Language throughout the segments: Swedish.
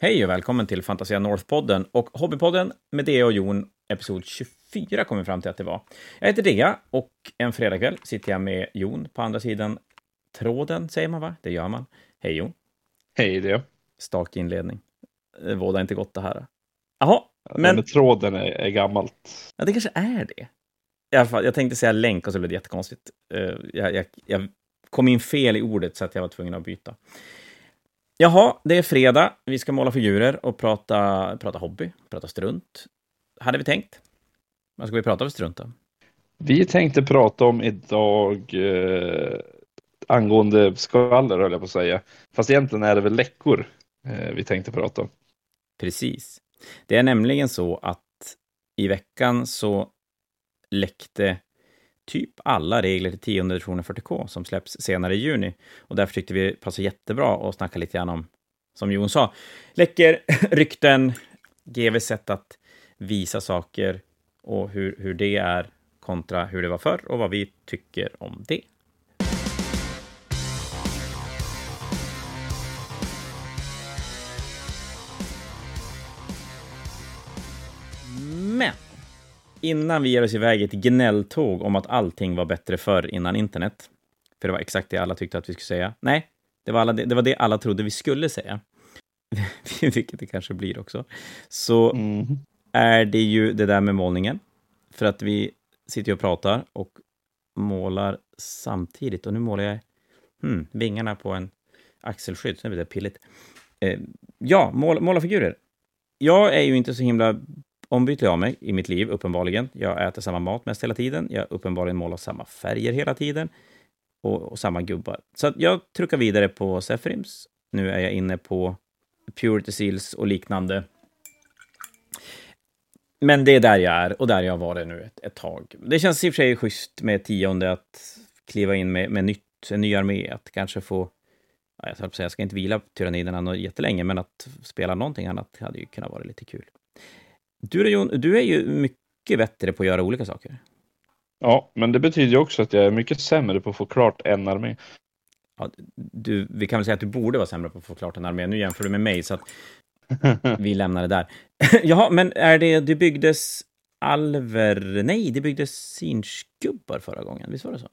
Hej och välkommen till Fantasia North-podden och Hobbypodden med Dea och Jon, episod 24 kommer vi fram till att det var. Jag heter Dea och en fredagkväll sitter jag med Jon på andra sidan tråden, säger man va? Det gör man. Hej Jon. Hej Dea. Stark inledning. Det vårdar inte gott det här. Jaha, men... men tråden är, är gammalt. Ja, det kanske är det. I alla fall, jag tänkte säga länk och så blev det jättekonstigt. Uh, jag, jag, jag kom in fel i ordet så att jag var tvungen att byta. Jaha, det är fredag. Vi ska måla figurer och prata, prata hobby, prata strunt. Hade vi tänkt. Vad ska vi prata för strunt då? Vi tänkte prata om idag eh, angående skvaller, höll jag på att säga. Fast egentligen är det väl läckor eh, vi tänkte prata om. Precis. Det är nämligen så att i veckan så läckte typ alla regler till tionde versionen 40K som släpps senare i juni. Och därför tyckte vi det passade jättebra att snacka lite grann om, som Jon sa, läcker, rykten, GVs sätt att visa saker och hur, hur det är kontra hur det var förr och vad vi tycker om det. Innan vi ger oss iväg ett gnälltåg om att allting var bättre förr innan internet, för det var exakt det alla tyckte att vi skulle säga. Nej, det var, alla, det var det alla trodde vi skulle säga. Vilket det kanske blir också. Så mm. är det ju det där med målningen. För att vi sitter och pratar och målar samtidigt. Och nu målar jag hmm, vingarna på en axelskydd, så är det pilligt. Eh, ja, mål, måla figurer. Jag är ju inte så himla ombytlig av mig i mitt liv, uppenbarligen. Jag äter samma mat mest hela tiden. Jag uppenbarligen målar samma färger hela tiden. Och, och samma gubbar. Så jag truckar vidare på Sefrims. Nu är jag inne på Purity Seals och liknande. Men det är där jag är och där jag har varit nu ett, ett tag. Det känns i och för sig schysst med tionde att kliva in med, med nytt, en ny armé, att kanske få jag, säga, jag ska inte vila på tyranniderna jättelänge, men att spela någonting annat hade ju kunnat vara lite kul. Du då Jon, du är ju mycket bättre på att göra olika saker. Ja, men det betyder ju också att jag är mycket sämre på att få klart en armé. Ja, du, vi kan väl säga att du borde vara sämre på att få klart en armé. Nu jämför du med mig, så att vi lämnar det där. Jaha, men är det, du byggdes alver... Nej, det byggdes sinchgubbar förra gången, visst var det så?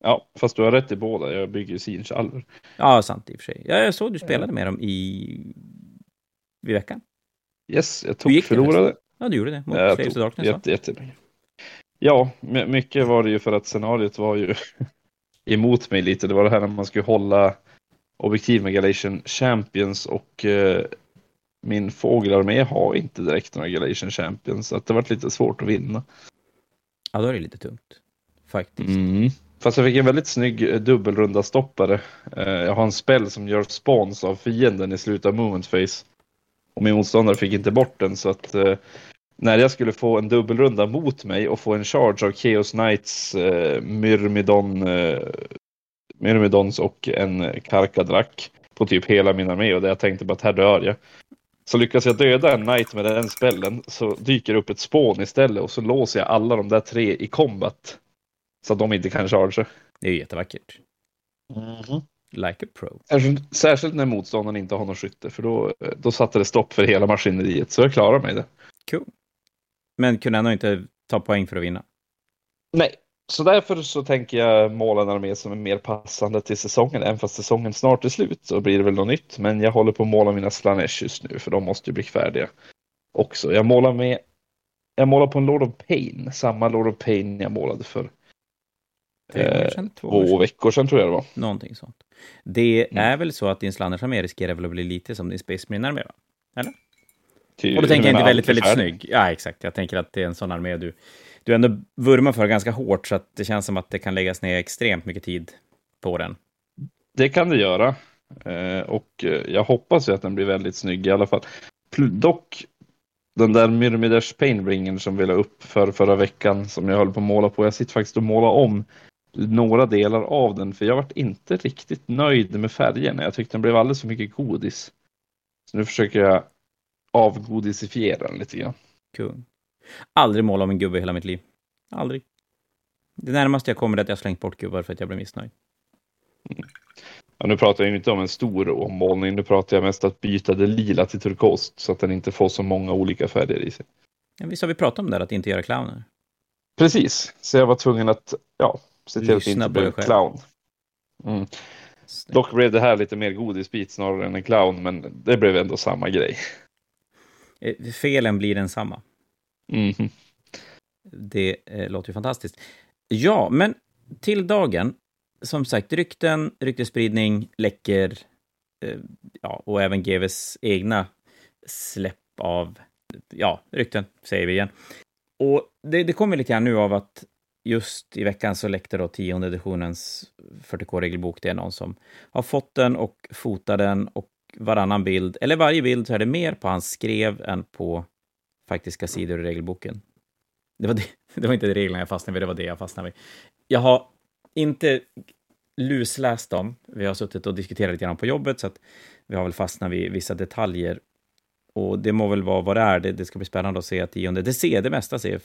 Ja, fast du har rätt i båda. Jag bygger sinch alver. Ja, sant i och för sig. Ja, jag såg du spelade med dem i... vid veckan. Yes, jag tog förlorade. Ja, du gjorde det. Mot jag Slaves tog Darkness, jätte, jättelänge. Ja, mycket var det ju för att scenariot var ju emot mig lite. Det var det här när man skulle hålla objektiv med Galatian Champions och eh, min fågelarmé har inte direkt några Galatian Champions så att det var lite svårt att vinna. Ja, då är det lite tungt. Faktiskt. Mm. Fast jag fick en väldigt snygg eh, dubbelrunda stoppare. Eh, jag har en spell som gör spawns av fienden i slutet av movement phase. Och min motståndare fick inte bort den så att eh, när jag skulle få en dubbelrunda mot mig och få en charge av Chaos Knights, eh, Myrmidon, eh, Myrmidons och en Karkadrak på typ hela min armé och det jag tänkte bara att här dör jag. Så lyckas jag döda en knight med den spellen så dyker upp ett spån istället och så låser jag alla de där tre i combat. Så att de inte kan charge. Det är ju jättevackert. Mm -hmm. Like a pro. Särskilt när motståndaren inte har någon skytte, för då, då satte det stopp för hela maskineriet. Så jag klarar mig det. Cool. Men kunde ändå inte ta poäng för att vinna? Nej, så därför så tänker jag måla en armé som är mer passande till säsongen. Även fast säsongen snart är slut så blir det väl något nytt. Men jag håller på att måla mina Slanesh just nu, för de måste ju bli färdiga också. Jag målar med jag målar på en Lord of Pain, samma Lord of Pain jag målade för sedan, två, två veckor sedan tror jag det var. Någonting sånt. Det mm. är väl så att din Slandersarmé riskerar väl att bli lite som din Space Marine-armé? Eller? Ty, och då tänker jag inte väldigt, väldigt snygg. Ja, exakt. Jag tänker att det är en sån armé du, du ändå vurmar för ganska hårt, så att det känns som att det kan läggas ner extremt mycket tid på den. Det kan det göra. Eh, och eh, jag hoppas ju att den blir väldigt snygg i alla fall. Dock, den där Myrmiders Painbringer som vi la upp för förra veckan, som jag höll på att måla på. Jag sitter faktiskt och målar om några delar av den, för jag varit inte riktigt nöjd med färgerna. Jag tyckte den blev alldeles för mycket godis. Så nu försöker jag avgodisifiera den lite grann. Kung. Aldrig måla om en gubbe i hela mitt liv. Aldrig. Det närmaste jag kommer är att jag slängt bort gubbar för att jag blev missnöjd. Mm. Ja, nu pratar jag inte om en stor ommålning, nu pratar jag mest att byta det lila till turkost så att den inte får så många olika färger i sig. Ja, visst har vi pratat om det, att inte göra clowner? Precis, så jag var tvungen att ja, se till att det inte blev clown. Mm. Dock blev det här lite mer godisbit snarare än en clown, men det blev ändå samma grej. Eh, felen blir densamma. Mm. Det eh, låter ju fantastiskt. Ja, men till dagen. Som sagt, rykten, ryktespridning, läcker, eh, ja, och även GVs egna släpp av, ja, rykten, säger vi igen. Och det, det kommer lite grann nu av att just i veckan så läckte då tionde editionens 40K-regelbok. Det är någon som har fått den och fotat den och varannan bild, eller varje bild, så är det mer på hans skrev än på faktiska sidor i regelboken. Det var, det, det var inte det reglerna jag fastnade vid, det var det jag fastnade vid. Jag har inte lusläst dem. Vi har suttit och diskuterat lite grann på jobbet, så att vi har väl fastnat vid vissa detaljer. Och det må väl vara vad det är. Det, det ska bli spännande att se tionde. Det ser, det mesta ser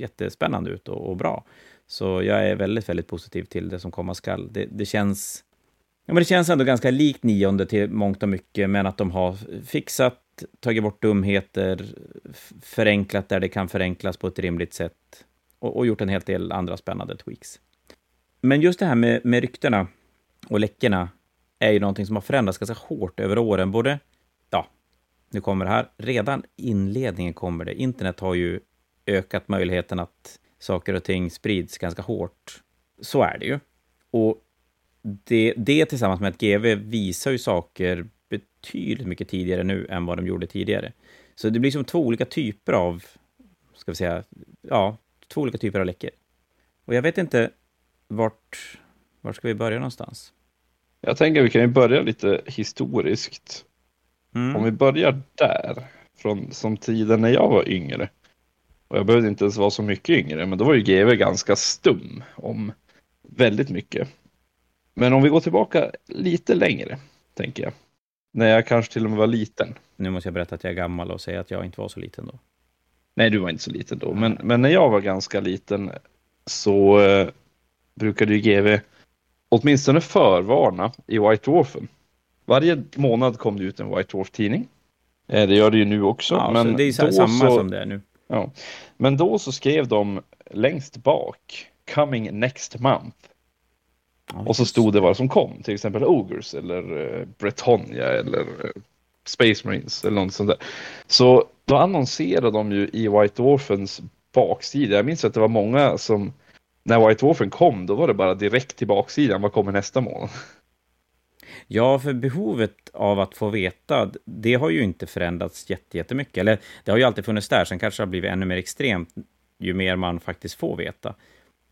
jättespännande ut och, och, bra. Så jag är väldigt, väldigt positiv till det som komma skall. Det, det känns... Ja, men det känns ändå ganska likt nionde till mångt och mycket, men att de har fixat, tagit bort dumheter, förenklat där det kan förenklas på ett rimligt sätt och, och gjort en hel del andra spännande tweaks. Men just det här med, med ryktena och läckorna är ju någonting som har förändrats ganska hårt över åren. Både, ja, nu kommer det här, redan inledningen kommer det. Internet har ju ökat möjligheten att saker och ting sprids ganska hårt. Så är det ju. Och det, det tillsammans med att GV visar ju saker betydligt mycket tidigare nu än vad de gjorde tidigare. Så det blir som två olika typer av, ska vi säga, ja, två olika typer av läckor. Och jag vet inte vart, vart ska vi börja någonstans? Jag tänker vi kan ju börja lite historiskt. Mm. Om vi börjar där, från som tiden när jag var yngre. Och jag behövde inte ens vara så mycket yngre, men då var ju GV ganska stum om väldigt mycket. Men om vi går tillbaka lite längre, tänker jag. När jag kanske till och med var liten. Nu måste jag berätta att jag är gammal och säga att jag inte var så liten då. Nej, du var inte så liten då. Men, men när jag var ganska liten så eh, brukade ju GV åtminstone förvarna i White Dwarfen. Varje månad kom det ut en White Dwarf-tidning. Eh, det gör det ju nu också. Ja, men det är samma så, som det är nu. Ja. Men då så skrev de längst bak Coming next month. Ja, och så stod det vad som kom, till exempel Ogres eller uh, Bretonia eller uh, Space Marines eller något sånt där. Så då annonserade de ju i White Dwarfens baksida. Jag minns att det var många som när White Dwarfen kom, då var det bara direkt till baksidan. Vad kommer nästa månad? Ja, för behovet av att få veta, det har ju inte förändrats jättemycket. Eller det har ju alltid funnits där, sen kanske det har blivit ännu mer extremt ju mer man faktiskt får veta.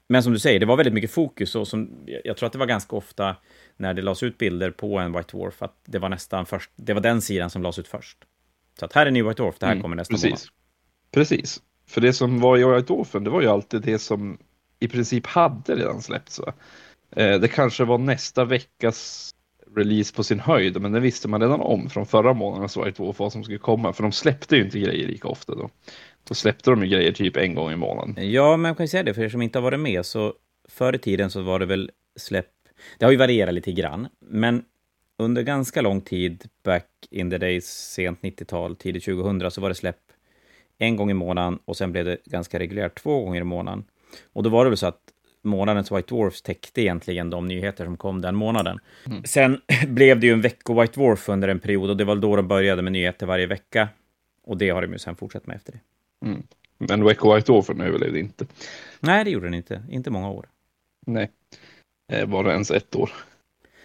Men som du säger, det var väldigt mycket fokus och som, jag tror att det var ganska ofta när det lades ut bilder på en White Dwarf, att det var nästan först, det var den sidan som lades ut först. Så att här är ny White Dwarf, det här mm, kommer nästa precis. månad. Precis. För det som var i White Dwarfen, det var ju alltid det som i princip hade redan släppts. Va? Eh, det kanske var nästa veckas release på sin höjd, men det visste man redan om från förra månaden så var det två vad som skulle komma, för de släppte ju inte grejer lika ofta då. Då släppte de ju grejer typ en gång i månaden. Ja, men jag kan ju säga det, för er som inte har varit med, så förr i tiden så var det väl släpp, det har ju varierat lite grann, men under ganska lång tid, back in the days, sent 90-tal, tidigt 2000, så var det släpp en gång i månaden och sen blev det ganska reguljärt två gånger i månaden. Och då var det väl så att månadens White Dwarfs täckte egentligen de nyheter som kom den månaden. Mm. Sen blev det ju en vecko White Dwarf under en period och det var då de började med nyheter varje vecka. Och det har de ju sen fortsatt med efter det. Mm. Men Wecko White Dwarfen överlevde inte. Nej, det gjorde den inte. Inte många år. Nej. Var det ens ett år?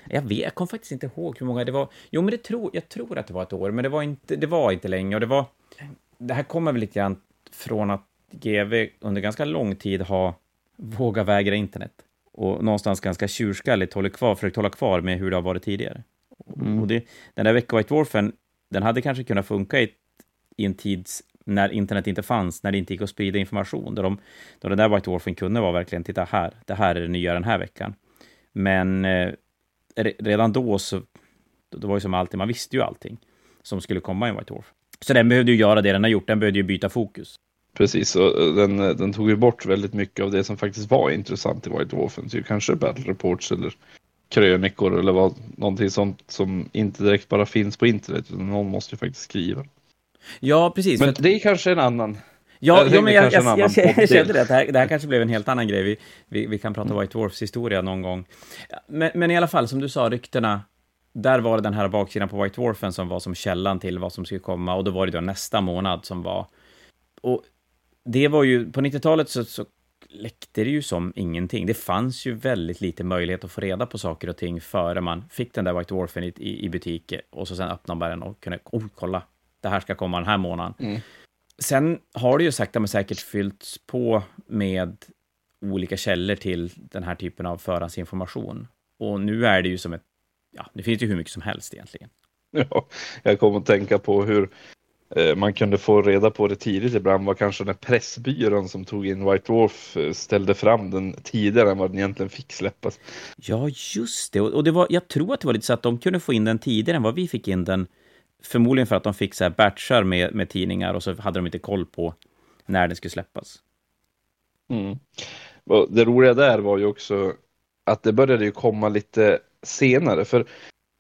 Jag vet, jag kommer faktiskt inte ihåg hur många det var. Jo, men det tro, jag tror att det var ett år, men det var inte, det var inte länge. Och det var... Det här kommer väl lite grann från att GV under ganska lång tid har vågat vägra internet och någonstans ganska tjurskalligt håller kvar, försökt hålla kvar med hur det har varit tidigare. Mm. Och det, den där Vecka White Dwarfen, den hade kanske kunnat funka i, i en tid när internet inte fanns, när det inte gick att sprida information, då, de, då den där White Dwarfen kunde vara verkligen, titta här, det här är det nya den här veckan. Men eh, redan då så, det var ju som alltid, man visste ju allting som skulle komma i en White Dwarf. Så den behövde ju göra det den har gjort, den behövde ju byta fokus. Precis, och den, den tog ju bort väldigt mycket av det som faktiskt var intressant i White. Typ kanske Battle Reports eller krönikor eller vad, någonting sånt som inte direkt bara finns på internet, utan någon måste ju faktiskt skriva. Ja, precis. Men att, det är kanske en annan. ja, ja, men jag, jag, jag, jag, kände det, det här, det här kanske blev en helt annan grej. Vi, vi, vi kan prata White Dwarfs historia någon gång. Men, men i alla fall, som du sa, ryktena, där var det den här baksidan på White Dwarfen som var som källan till vad som skulle komma, och då var det då nästa månad som var... Och det var ju, på 90-talet så, så läckte det ju som ingenting. Det fanns ju väldigt lite möjlighet att få reda på saker och ting före man fick den där White Dwarfen i, i, i butik och så sen öppnade man den och kunde, oh, kolla, det här ska komma den här månaden. Mm. Sen har det ju sakta men säkert fyllts på med olika källor till den här typen av förhandsinformation. Och nu är det ju som ett, ja, det finns ju hur mycket som helst egentligen. Ja, jag kommer att tänka på hur man kunde få reda på det tidigt ibland var kanske den pressbyrån som tog in White Dwarf eh, ställde fram den tidigare än vad den egentligen fick släppas. Ja, just det. Och och det var, jag tror att det var lite så att de kunde få in den tidigare än vad vi fick in den. Förmodligen för att de fick så här batchar med, med tidningar och så hade de inte koll på när den skulle släppas. Mm. Och det roliga där var ju också att det började ju komma lite senare. För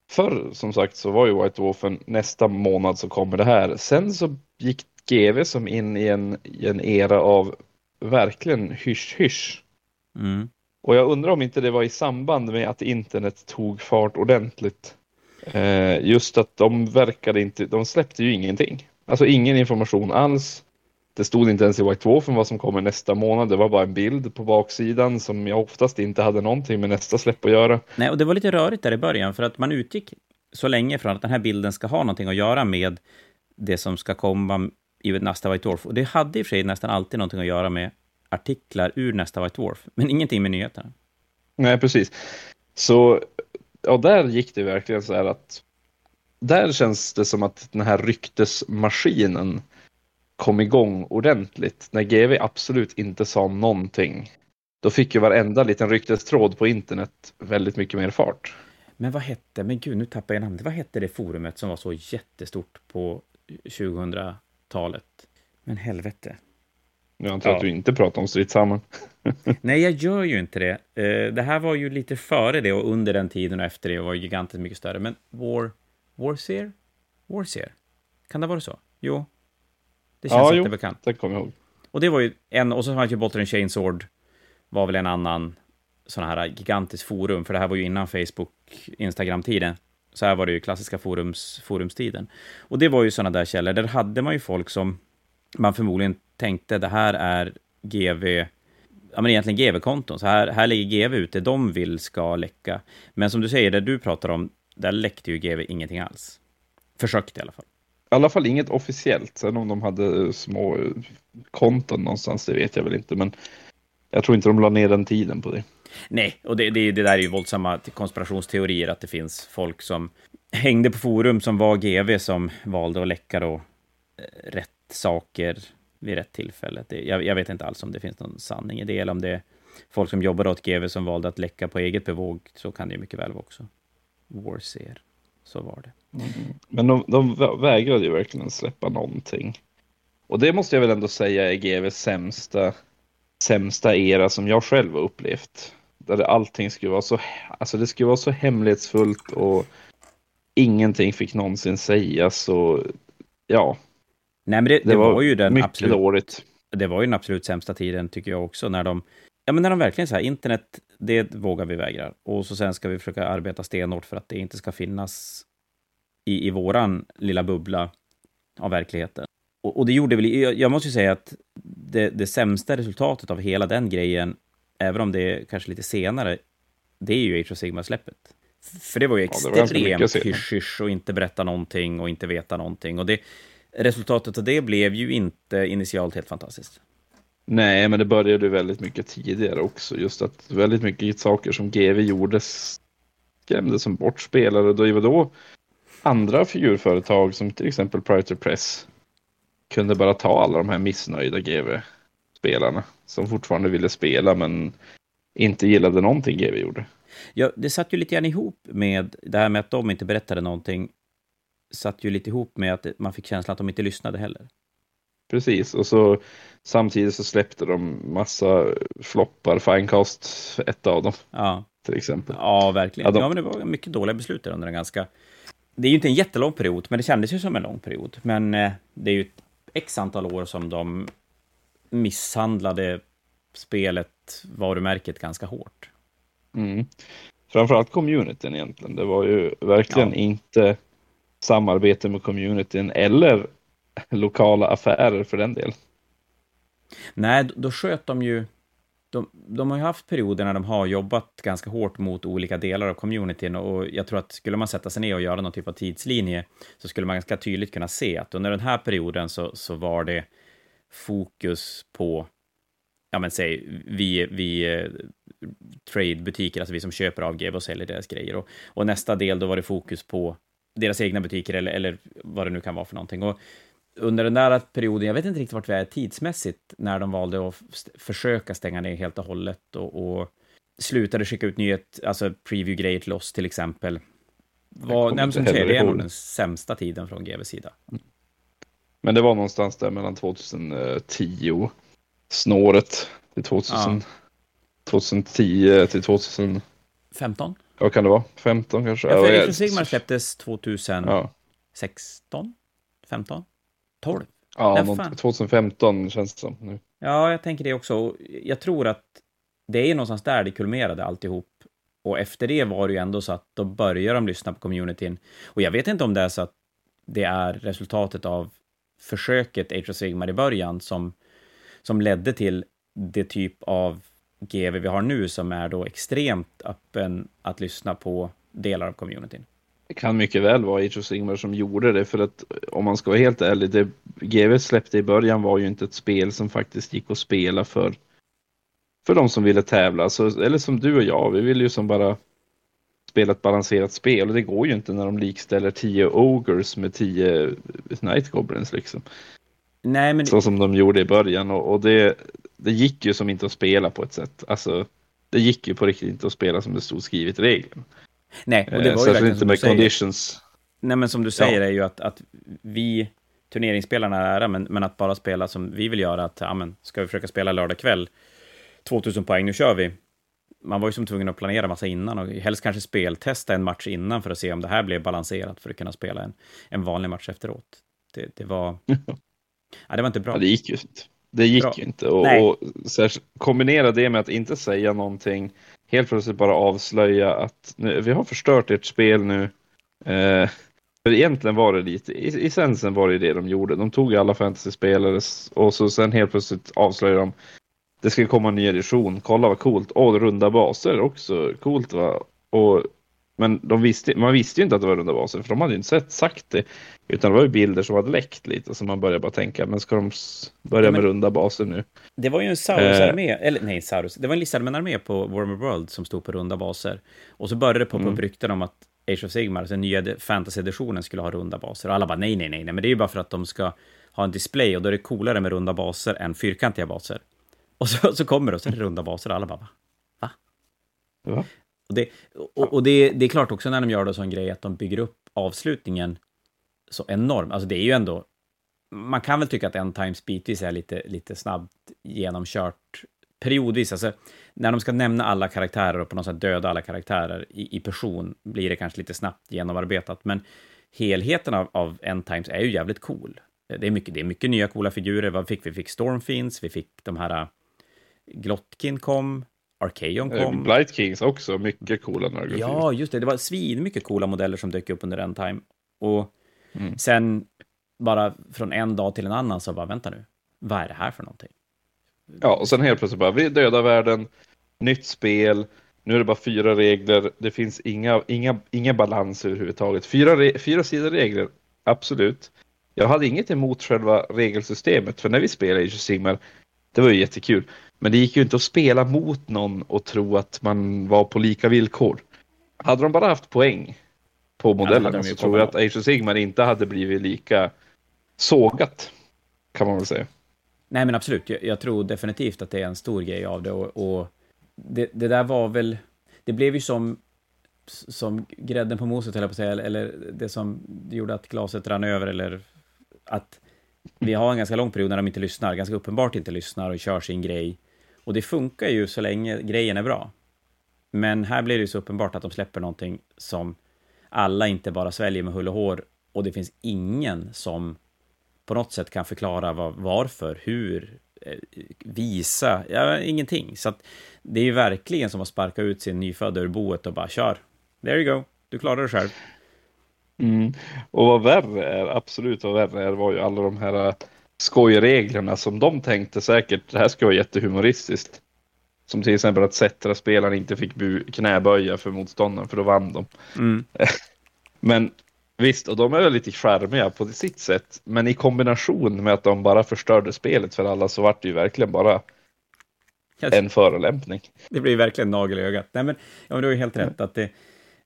förr som sagt så var ju White Dwarfen nästa månad så kommer det här. Sen så gick GV som in i en, i en era av verkligen hysch-hysch. Mm. Och jag undrar om inte det var i samband med att internet tog fart ordentligt. Eh, just att de verkade inte, de släppte ju ingenting. Alltså ingen information alls. Det stod inte ens i White vad som kommer nästa månad. Det var bara en bild på baksidan som jag oftast inte hade någonting med nästa släpp att göra. Nej, och det var lite rörigt där i början, för att man utgick så länge från att den här bilden ska ha någonting att göra med det som ska komma i nästa White Dwarf. Och det hade i och för sig nästan alltid någonting att göra med artiklar ur nästa White Dwarf, men ingenting med nyheterna. Nej, precis. Så, ja, där gick det verkligen så här att där känns det som att den här ryktesmaskinen kom igång ordentligt när GV absolut inte sa någonting. Då fick ju varenda liten ryktestråd på internet väldigt mycket mer fart. Men vad hette, men gud, nu tappar jag namnet. Vad hette det forumet som var så jättestort på 2000-talet? Men helvete. Jag antar Ja. att du inte pratar om stridshammaren. Nej, jag gör ju inte det. Eh, Det här var ju lite före det och under den tiden och efter det var ju gigantiskt mycket större. Men War... Warseer? Warseer? Kan det vara så? Jo. Det känns Ja, att jo. det är bekant. Det kommer jag ihåg. Och det var ju en, och så fanns ju Bolton Chainsword, var väl en annan sån här gigantisk forum, för det här var ju innan Facebook, Instagram-tiden. Så här var det ju klassiska forums, forumstiden. Och det var ju såna där källor, där hade man ju folk som man förmodligen tänkte, det här är GV, ja men egentligen GV-konton, så här, här ligger GV ute, de vill ska läcka. Men som du säger, det du pratar om, där läckte ju GV ingenting alls. Försökte i alla fall. I alla fall inget officiellt. Sen om de hade eh, små eh, konton någonstans, det vet jag väl inte. Men jag tror inte de la ner den tiden på det. Nej, och det, det, det där är ju våldsamma konspirationsteorier, att det finns folk som hängde på forum som var GV som valde att läcka då eh, rätt saker vid rätt tillfälle. Det, jag, jag vet inte alls om det finns någon sanning i det, eller om det är folk som jobbar åt GV som valde att läcka på eget bevåg, så kan det ju mycket väl vara också. Warseer, så var det. Men de, de vä- vägrade ju verkligen släppa någonting. Och det måste jag väl ändå säga är GVs sämsta, sämsta era som jag själv har upplevt. Där allting skulle vara så, alltså det skulle vara så hemlighetsfullt och ingenting fick någonsin sägas och ja, Nej, men det, det, det, var, ju den mycket absolut dåligt. det var ju den absolut sämsta tiden, tycker jag också, när de... Ja, men när de verkligen så här, internet, det vågar vi vägra. Och så sen ska vi försöka arbeta stenhårt för att det inte ska finnas i, i våran lilla bubbla av verkligheten. Och, och det gjorde väl... Jag, jag måste ju säga att det, det sämsta resultatet av hela den grejen, även om det är kanske lite senare, det är ju Age of Sigma-släppet. För det var ju Ja, extremt senare. hysch-hysch och inte berätta någonting och inte veta någonting. Och det, resultatet av det blev ju inte initialt helt fantastiskt. Nej, men det började ju väldigt mycket tidigare också. Just att väldigt mycket saker som GV gjorde skrämde som bort spelare. Då då andra figurföretag som till exempel Prior Press kunde bara ta alla de här missnöjda GV-spelarna som fortfarande ville spela men inte gillade någonting GV gjorde. Ja, det satt ju lite grann ihop med det här med att de inte berättade någonting. Satt ju lite ihop med att man fick känslan att de inte lyssnade heller. Precis, och så samtidigt så släppte de massa floppar, Finecast ett av dem. Ja, till exempel. Ja, verkligen. Ja, de- Ja, men det var mycket dåliga beslut där under en ganska... Det är ju inte en jättelång period, men det kändes ju som en lång period. Men eh, det är ju ett x antal år som de misshandlade spelet, varumärket, ganska hårt. Mm. Framförallt communityn egentligen. Det var ju verkligen Ja. inte samarbete med communityn eller lokala affärer för den del. Nej, då- då sköt de ju... De, de har ju haft perioder när de har jobbat ganska hårt mot olika delar av communityn och jag tror att skulle man sätta sig ner och göra någon typ av tidslinje så skulle man ganska tydligt kunna se att under den här perioden så, så var det fokus på, ja men säg, vi, vi tradebutiker, trade-butiker, alltså vi som köper av GW och säljer deras grejer och, och nästa del då var det fokus på deras egna butiker eller, eller vad det nu kan vara för någonting. Och under den där perioden, jag vet inte riktigt vart vi är tidsmässigt, när de valde att försöka stänga ner helt och hållet och, och slutade skicka ut nyhet, alltså preview-grejer till oss till exempel. Var, nej, som säger, det är nog den sämsta tiden från GVs sida. Men det var någonstans där mellan 2010 snåret till 2000, 2010 till 2000, 15? vad kan det vara? 15 kanske? Ja, för Age of Sigmar släpptes 2016? Ja, 15? 12? ja fan? 2015 känns det som nu. Ja, jag tänker det också. Jag tror att det är någonstans där det kulminerade alltihop. Och efter det var det ju ändå så att då börjar de lyssna på communityn. Och jag vet inte om det är så att det är resultatet av försöket Age of Sigmar i början som, som ledde till det typ av GV vi har nu som är då extremt öppen att lyssna på delar av communityn. Kan mycket väl vara of Sigmar som gjorde det för att om man ska vara helt ärlig, det GW släppte i början var ju inte ett spel som faktiskt gick att spela för för de som ville tävla, så, eller som du och jag, vi vill ju som bara spela ett balanserat spel och det går ju inte när de likställer 10 Ogres med 10 Night Goblins liksom. Nej, men Så som de gjorde i början och, och det, det gick ju som inte att spela på ett sätt. Alltså, det gick ju på riktigt inte att spela som det stod skrivet i regeln. Nej, och det var ju Eh, Särskilt verkligen inte med conditions. Nej, men som du säger är ju att, att vi, turneringsspelarna är ära, men, men att bara spela som vi vill göra, att ja, men, ska vi försöka spela lördag kväll, 2000 poäng, nu kör vi. Man var ju som tvungen att planera massa innan och helst kanske speltesta en match innan för att se om det här blev balanserat för att kunna spela en, en vanlig match efteråt. Det, det var... ja, det var inte bra. Ja, det gick ju inte. Det gick Bra. ju inte. Och, och särskilt, kombinera det med att inte säga någonting, helt plötsligt bara avslöja att nu, vi har förstört ert spel nu. Eh, för egentligen var det lite, i, i essensen var det det de gjorde. De tog alla fantasy-spelare och så sen helt plötsligt avslöjade de det ska komma en ny edition, kolla vad coolt. Åh, runda baser också, coolt va? Och, men de visste, man visste ju inte att det var runda baser, för de hade ju inte sett, sagt det. Utan det var ju bilder som hade läckt lite, så man började bara tänka, men ska de börja Ja, men- med runda baser nu? Det var ju en Eh. Saurus-armé, eller nej, Saurus, det var en Lizardman-armé på Warmer World som stod på runda baser. Och så började det poppa upp Mm. rykten om att Age of Sigmar, alltså den nya fantasy-editionen, skulle ha runda baser. Och alla bara nej, nej, nej, nej, men det är ju bara för att de ska ha en display och då är det coolare med runda baser än fyrkantiga baser. Och så, så kommer det och så är det runda baser och alla bara va? Va? Ja. Och, det, och, och det, det är klart också när de gör då sån grej att de bygger upp avslutningen så enormt. Alltså det är ju ändå... Man kan väl tycka att en times bitvis är lite, lite snabbt genomkört periodvis. Alltså, när de ska nämna alla karaktärer och på något sätt döda alla karaktärer i, i person blir det kanske lite snabbt genomarbetat. Men helheten av, av End Times är ju jävligt cool. Det är mycket, det är mycket nya coola figurer. Vad fick vi? Vi fick Stormfiends, vi fick de här... äh, Glotkin kom, Archeon Eh, kom. Blight Kings också, mycket coola Nurgle Ja, just det. Det var svin mycket coola modeller som dök upp under en time. Och Mm. sen bara från en dag till en annan så bara, vänta nu, vad är det här för någonting? Ja, och sen helt plötsligt bara, vi dödar världen, nytt spel, nu är det bara fyra regler, det finns inga, inga, inga balans överhuvudtaget. Fyra, fyra sidor regler, absolut. Jag hade inget emot själva regelsystemet, för när vi spelade of Sigmar, det var ju jättekul. Men det gick ju inte att spela mot någon och tro att man var på lika villkor. Hade de bara haft poäng på de ju så tror jag att Age of Sigmar inte hade blivit lika sågat, kan man väl säga. Nej, men absolut. Jag, jag tror definitivt att det är en stor grej av det. Och, och det, det där var väl... Det blev ju som, som grädden på moset, höll jag på att säga, eller, eller det som gjorde att glaset rann över, eller att vi har en ganska lång period när de inte lyssnar, ganska uppenbart inte lyssnar och kör sin grej. Och det funkar ju så länge grejen är bra. Men här blir det ju så uppenbart att de släpper någonting som alla inte bara sväljer med hull och hår och det finns ingen som på något sätt kan förklara var, varför, hur, eh, visa, ja, ingenting. Så att det är ju verkligen som att sparka ut sin nyfödda ur boet och bara kör. There you go, du klarar det själv. Mm. Och vad värre är, absolut vad värre är, var ju alla de här äh, skojreglerna som de tänkte säkert, det här ska vara jättehumoristiskt. Som till exempel att Settra-spelaren inte fick knäböja för motståndaren för då vann de. Mm. Men visst, och de är väl lite charmiga på sitt sätt. Men i kombination med att de bara förstörde spelet för alla så vart det ju verkligen bara en förolämpning. Det blir verkligen nagel i ögat. Nej, men, ja, men du har ju helt rätt. att det,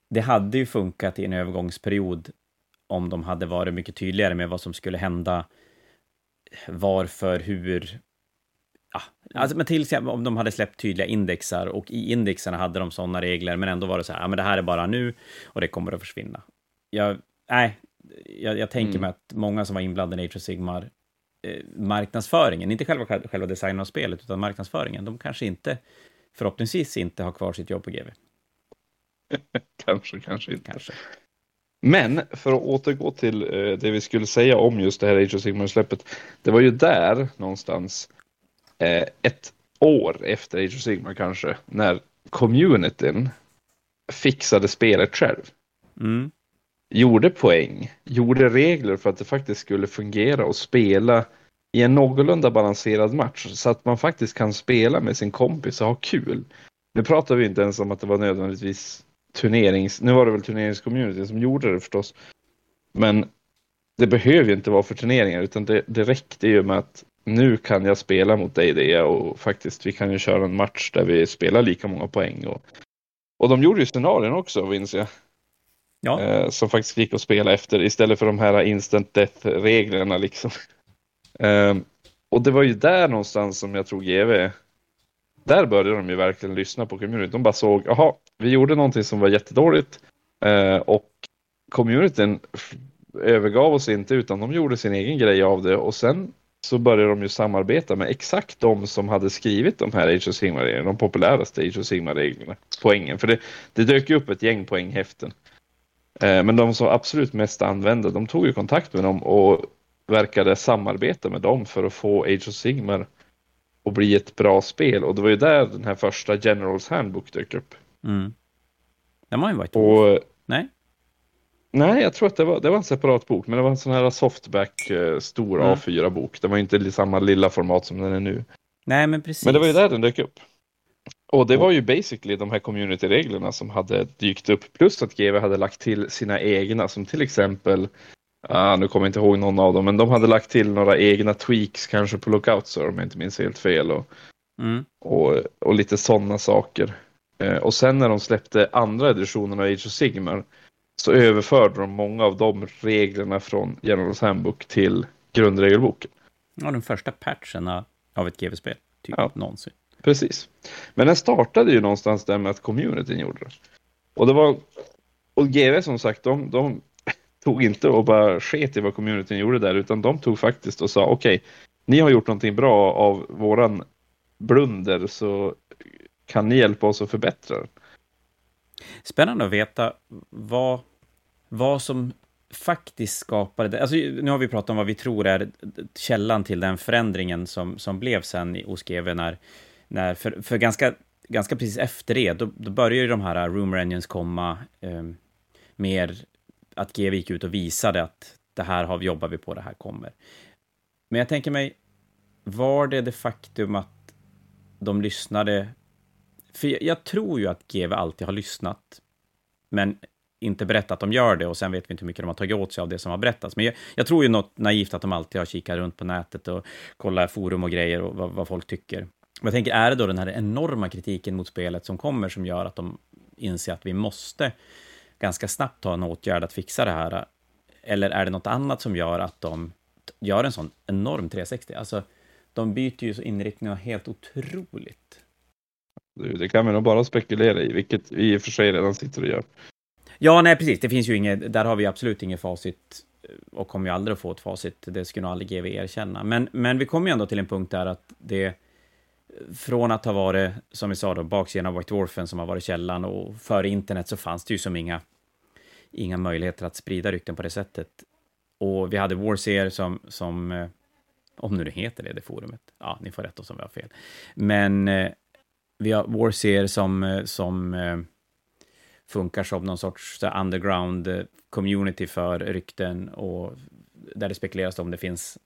det hade ju funkat i en övergångsperiod om de hade varit mycket tydligare med vad som skulle hända, varför, hur. Ja, alltså, men till exempel om de hade släppt tydliga indexar och i indexarna hade de sådana regler, men ändå var det så här, ja, men det här är bara nu och det kommer att försvinna. Jag, nej, jag, jag tänker mm. mig att många som var inblandade i of Sigmar, eh, marknadsföringen, inte själva, själva designen av spelet, utan marknadsföringen, de kanske inte, förhoppningsvis inte har kvar sitt jobb på GV. kanske, kanske inte. Kanske. Men för att återgå till eh, det vi skulle säga om just det här Age of Sigmar-släppet. Det var ju där någonstans eh, ett år efter Age of Sigmar kanske, när communityn fixade spelet själv. Mm. Gjorde poäng, gjorde regler för att det faktiskt skulle fungera och spela i en någorlunda balanserad match så att man faktiskt kan spela med sin kompis och ha kul. Nu pratar vi inte ens om att det var nödvändigtvis turnerings... Nu var det väl turneringscommunityn som gjorde det förstås. Men det behöver ju inte vara för turneringar utan det, det räckte ju med att nu kan jag spela mot dig det och faktiskt vi kan ju köra en match där vi spelar lika många poäng. Och, och de gjorde ju scenarion också, minns jag. Ja. Eh, som faktiskt gick att spela efter istället för de här instant death-reglerna liksom. Eh, och det var ju där någonstans som jag tror GV där började de ju verkligen lyssna på communityn. De bara såg, jaha, vi gjorde någonting som var jättedåligt eh, och communityn övergav oss inte utan de gjorde sin egen grej av det och sen så började de ju samarbeta med exakt de som hade skrivit de här Age of Sigmar-reglerna, de populäraste Age of Sigmar-reglerna, poängen. För det, det dök upp ett gäng poänghäften. Eh, men de som absolut mest använde, de tog ju kontakt med dem och verkade samarbeta med dem för att få Age of Sigmar och bli ett bra spel. Och det var ju där den här första Generals Handbook dök upp. Mm. Den har ju varit och, Nej? Nej, jag tror att det var, det var en separat bok, men det var en sån här softback eh, stor mm. A4-bok. Det var inte i samma lilla format som den är nu. Nej, men precis. Men det var ju där den dök upp. Och det var ju basically de här community-reglerna som hade dykt upp, plus att GW hade lagt till sina egna, som till exempel Ah, nu kommer jag inte ihåg någon av dem, men de hade lagt till några egna tweaks kanske på Lookout om jag inte minns helt fel. Och, mm. och, och, lite sådana saker. Eh, och sen när de släppte andra editionen av Age of Sigmar så överförde de många av de reglerna från Generals Handbook till grundregelboken. Ja, den första patchen av ett GV-spel, typ ja. någonsin. Precis. Men den startade ju någonstans där med att communityn gjorde det. Och det var och GV som sagt, de, de tog inte och bara sket i vad communityn gjorde där, utan de tog faktiskt och sa okej, okay, ni har gjort någonting bra av våran blunder, så kan ni hjälpa oss att förbättra den? Spännande att veta vad, vad som faktiskt skapade det. Alltså, nu har vi pratat om vad vi tror är källan till den förändringen som, som blev sen i OSGW. när, när för, för ganska, ganska precis efter det, då, då började de här rumor engines komma eh, mer att GV gick ut och visade att det här har, jobbar vi på, det här kommer. Men jag tänker mig, var det det faktum att de lyssnade? För jag, jag tror ju att GV alltid har lyssnat, men inte berättat att de gör det och sen vet vi inte hur mycket de har tagit åt sig av det som har berättats. Men jag, jag tror ju något naivt att de alltid har kikat runt på nätet och kollat forum och grejer och vad, vad folk tycker. Men jag tänker, är det då den här enorma kritiken mot spelet som kommer som gör att de inser att vi måste ganska snabbt ta en åtgärd att fixa det här? Eller är det något annat som gör att de gör en sån enorm 360? Alltså, de byter ju inriktningar helt otroligt. Det kan vi nog bara spekulera i, vilket vi i och för sig redan sitter och gör. Ja, nej, precis. Det finns ju inget, där har vi absolut inget facit och kommer ju aldrig att få ett facit. Det skulle nog aldrig GW erkänna. Men, men vi kommer ju ändå till en punkt där att det, från att ha varit, som vi sa då, baksidan av White Dwarfen som har varit källan och före internet så fanns det ju som inga, inga möjligheter att sprida rykten på det sättet. Och vi hade Warseer som, som eh, om nu det heter det, det forumet. Ja, ni får rätt oss om vi har fel. Men eh, vi har Warseer som, eh, som funkar som någon sorts underground community för rykten och där det spekuleras om det finns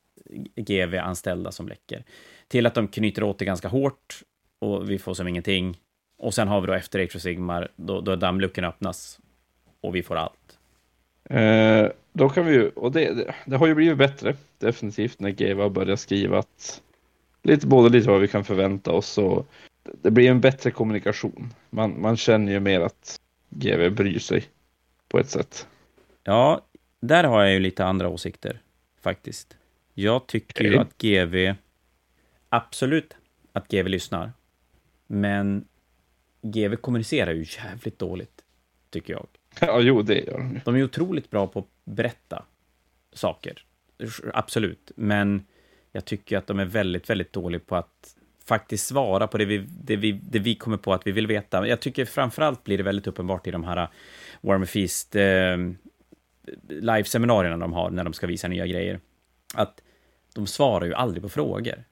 GV-anställda som läcker. Till att de knyter åt det ganska hårt och vi får som ingenting. Och sen har vi då efter Age of Sigmar, då, då dammluckorna öppnas och vi får allt. Eh, då kan vi ju, och det, det, det, har ju blivit bättre definitivt när GV börjar skriva att lite både lite vad vi kan förvänta oss och det blir en bättre kommunikation. Man, man känner ju mer att GV bryr sig på ett sätt. Ja, där har jag ju lite andra åsikter faktiskt. Jag tycker okay. ju att GV, absolut att GV lyssnar, men GV kommunicerar ju jävligt dåligt, tycker jag. Ja, jo, det gör de ju. De är otroligt bra på att berätta saker, absolut, men jag tycker att de är väldigt, väldigt dåliga på att faktiskt svara på det vi, det, vi, det vi kommer på att vi vill veta. Jag tycker framförallt blir det väldigt uppenbart i de här Warmer Feast eh, live-seminarierna de har när de ska visa nya grejer. Att de svarar ju aldrig på frågor.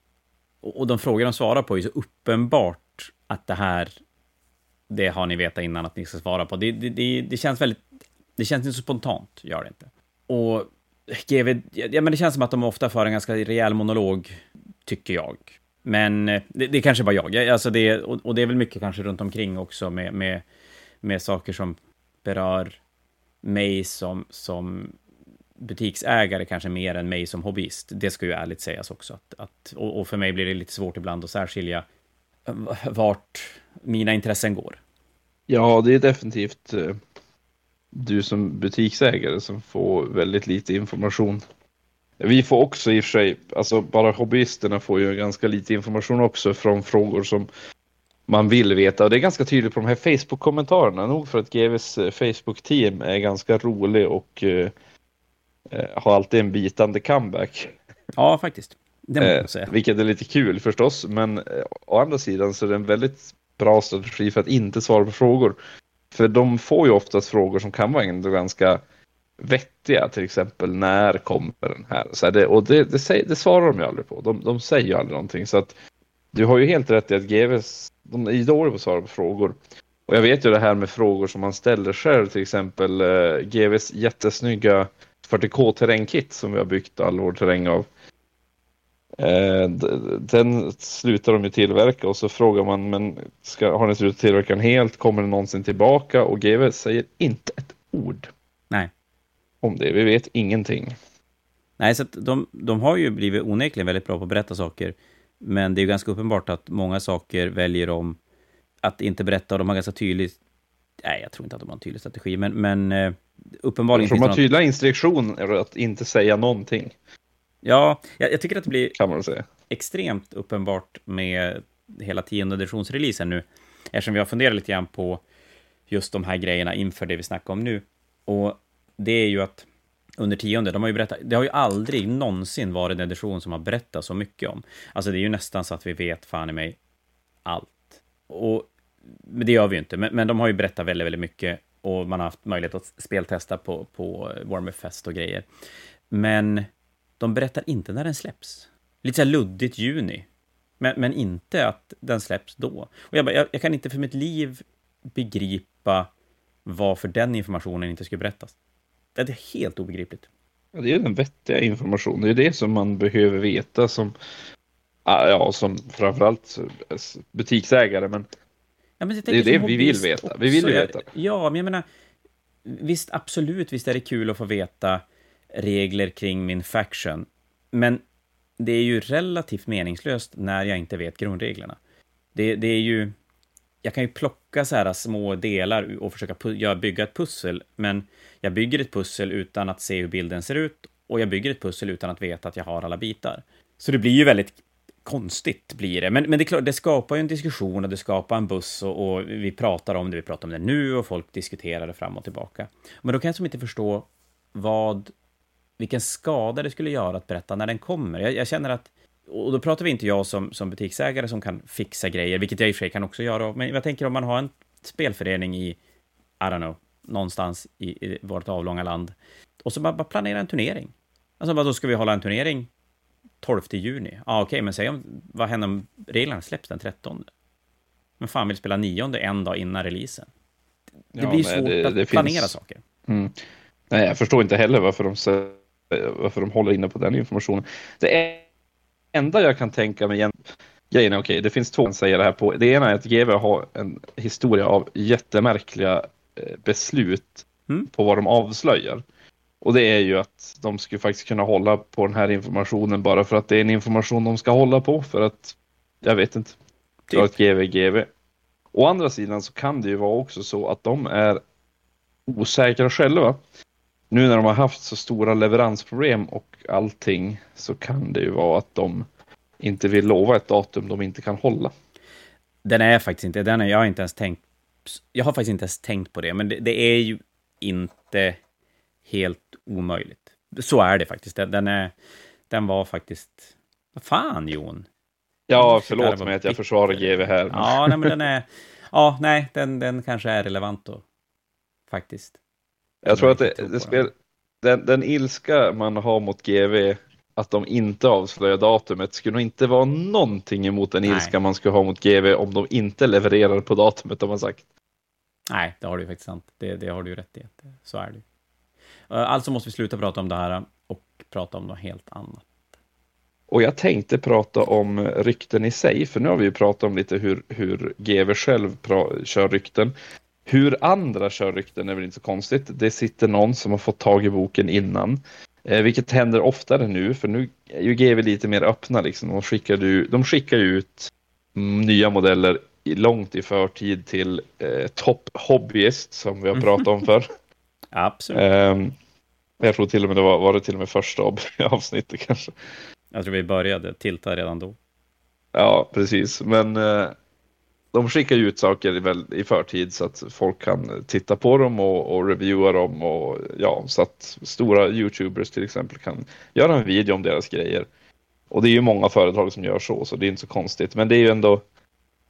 Och, och de frågor de svarar på är så uppenbart att det här, det har ni vetat innan att ni ska svara på. Det, det, det, det känns väldigt, det känns inte så spontant, gör det inte. Och GV, ja men det känns som att de ofta för en ganska rejäl monolog, tycker jag. Men eh, det, det kanske bara jag, alltså det, och, och, det är väl mycket kanske runt omkring också med, med, med saker som berör mig som, som butiksägare kanske mer än mig som hobbyist. Det ska ju ärligt sägas också. Att, att och, och, för mig blir det lite svårt ibland att särskilja vart mina intressen går. Ja, det är definitivt eh, du som butiksägare som får väldigt lite information. Vi får också i och för sig, alltså bara hobbyisterna får ju ganska lite information också från frågor som man vill veta. Och det är ganska tydligt på de här Facebook-kommentarerna. Nog för att GVs eh, Facebook-team är ganska rolig och uh, har alltid en bitande comeback. Ja, faktiskt. Säga. vilket är lite kul förstås, men å andra sidan så är det en väldigt bra strategi för att inte svara på frågor. För de får ju oftast frågor som kan vara ändå ganska vettiga, till exempel när kommer den här? Så här, det, och det, det, det, svarar de ju aldrig på. De, de säger ju aldrig någonting. Så att du har ju helt rätt i att GVs, de är dåliga på att svara på frågor. Och jag vet ju det här med frågor som man ställer själv, till exempel eh, GVs jättesnygga 40K terrängkit som vi har byggt all vår terräng av. Eh, den slutar de ju tillverka och så frågar man, men ska, har ni slutat tillverka den helt? Kommer den någonsin tillbaka? Och GV säger inte ett ord. Nej om det. Vi vet ingenting. Nej, så de, de har ju blivit onekligen väldigt bra på att berätta saker. Men det är ju ganska uppenbart att många saker väljer de att inte berätta och de har ganska tydligt... Nej, jag tror inte att de har en tydlig strategi, men, men uh, uppenbarligen... De har tydliga instruktioner att inte säga någonting. Ja, jag, jag, tycker att det blir extremt uppenbart med hela tionde editionsreleasen nu, eftersom vi har funderat lite grann på just de här grejerna inför det vi snackar om nu. Och det är ju att under tionde, de har ju berättat, det har ju aldrig någonsin varit en edition som har berättat så mycket om. Alltså det är ju nästan så att vi vet fan i mig allt. Och men det gör vi ju inte, men, men de har ju berättat väldigt, väldigt mycket och man har haft möjlighet att speltesta på, på Warmer Fest och grejer. Men de berättar inte när den släpps. Lite så här luddigt juni. Men, men inte att den släpps då. Och jag, bara, jag, jag kan inte för mitt liv begripa varför den informationen inte skulle berättas. Det är helt obegripligt. Ja, det är den vettiga informationen. Det är det som man behöver veta som, ja, som framförallt butiksägare. Men, ja, men det är det vi vill veta. Vi vill veta. Ja, men jag menar, visst, absolut, visst är det kul att få veta regler kring min faction. Men det är ju relativt meningslöst när jag inte vet grundreglerna. Det, det är ju... Jag kan ju plocka så här små delar och försöka bygga ett pussel, men jag bygger ett pussel utan att se hur bilden ser ut och jag bygger ett pussel utan att veta att jag har alla bitar. Så det blir ju väldigt konstigt blir det. Men, men det är klart, det skapar ju en diskussion och det skapar en buss och, och, vi pratar om det, vi pratar om det nu och folk diskuterar det fram och tillbaka. Men då kan jag som inte förstå vad, vilken skada det skulle göra att berätta när den kommer. Jag, jag känner att och då pratar vi inte jag som, som butiksägare som kan fixa grejer, vilket jag i och för sig kan också göra, men jag tänker om man har en spelförening i, I don't know, någonstans i, i vårt avlånga land, och så bara, bara planera en turnering. Alltså, vad då ska vi hålla en turnering 12 juni? Ja, ah, okej, okay, men säg om, vad händer om reglerna släpps den 13? Men fan vill spela nionde en dag innan releasen? Det ja, blir svårt det, det att planera finns... saker. Mm. Nej, jag förstår inte heller varför de, varför de håller inne på den informationen. Det enda jag kan tänka mig igen, grejen är okej, okay, det finns två säger det här på. Det ena är att GW har en historia av jättemärkliga eh, beslut mm. på vad de avslöjar. Och det är ju att de skulle faktiskt kunna hålla på den här informationen bara för att det är en information de ska hålla på för att, jag vet inte, typ. ett GV GV. Å andra sidan så kan det ju vara också så att de är osäkra själva. Nu när de har haft så stora leveransproblem och allting så kan det ju vara att de inte vill lova ett datum de inte kan hålla. Den är faktiskt inte, den är, jag har inte ens tänkt, jag har faktiskt inte ens tänkt på det, men det, det är ju inte helt omöjligt. Så är det faktiskt. Den, är, den var faktiskt... Vad fan, Jon? Ja, förlåt mig att jag försvarar GV här. Ja, nej, men den är... Ja, nej, den, den kanske är relevant då. Faktiskt. Jag tror att det, det spel, den, den ilska man har mot GV, att de inte avslöjar datumet, skulle nog inte vara någonting emot den ilska man skulle ha mot GV om de inte levererar på datumet, de har sagt. Nej, det har du ju faktiskt sant. Det, det har du ju rätt i. Så är det. Eh, alltså måste vi sluta prata om det här och prata om något helt annat. Och jag tänkte prata om rykten i sig, för nu har vi ju pratat om lite hur, hur GV själv kör rykten. Hur andra kör rykten är väl inte så konstigt. Det sitter någon som har fått tag i boken innan. Eh, vilket händer oftare nu, för nu är ju GV lite mer öppna. Liksom. De, skickar ju, de skickar ut nya modeller långt i förtid till eh, Top Hobbyist, som vi har pratat om förr. Absolut. Um, jag tror till och med det var, var det till och med första avsnittet kanske. Jag tror vi började tilta redan då. Ja, precis. Men uh, de skickar ju ut saker i förtid så att folk kan titta på dem och, och reviewa dem och ja, så att stora YouTubers till exempel kan göra en video om deras grejer. Och det är ju många företag som gör så, så det är inte så konstigt. Men det är ju ändå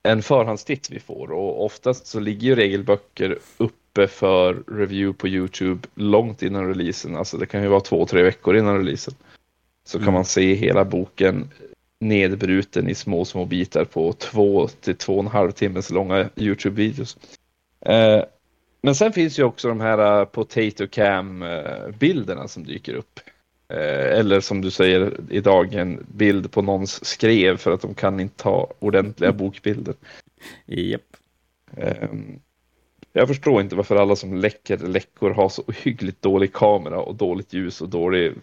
en förhandstitt vi får och oftast så ligger ju regelböcker upp uppe för review på Youtube långt innan releasen. Alltså det kan ju vara två, tre veckor innan releasen. Så mm. kan man se hela boken nedbruten i små, små bitar på två till två och en halv timmes långa Youtube-videos. Eh, men sen finns ju också de här uh, Potato Cam-bilderna uh, som dyker upp. Eh, eller som du säger idag, en bild på någons skrev för att de kan inte ta ordentliga bokbilder. Japp. Yep. Um, jag förstår inte varför alla som läcker läckor har så hyggligt dålig kamera och dåligt ljus och dålig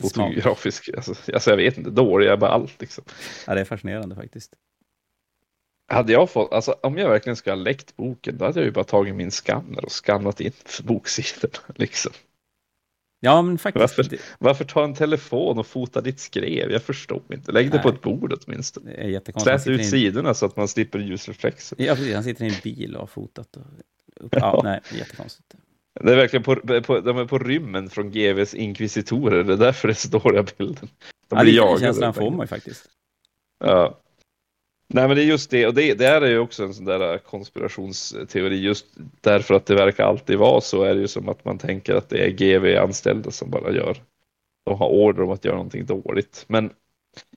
fotografisk. Alltså, alltså, jag vet inte, dålig är bara allt liksom. Ja, det är fascinerande faktiskt. Hade jag fått, alltså om jag verkligen ska ha läckt boken, då hade jag ju bara tagit min skanner och skannat in boksidorna liksom. Ja, men faktiskt. Varför, varför ta en telefon och fota ditt skrev? Jag förstår inte. Lägg det på ett bord åtminstone. Det är jättekonstigt. Slät ut in... sidorna så att man slipper ljusreflexer. Ja, precis. Han sitter i en bil och har fotat. Och... Ja, ja. Nej, jättekonstigt. Det är verkligen på, på, de är på rymmen från GVs inkvisitorer. Det är därför det är så dåliga bilden. De blir ja, jagade. känslan får man ju faktiskt. Ja. Nej men det är just det, och det, det är ju också en sån där konspirationsteori, just därför att det verkar alltid vara så är det ju som att man tänker att det är GV-anställda som bara gör, de har order om att göra någonting dåligt. Men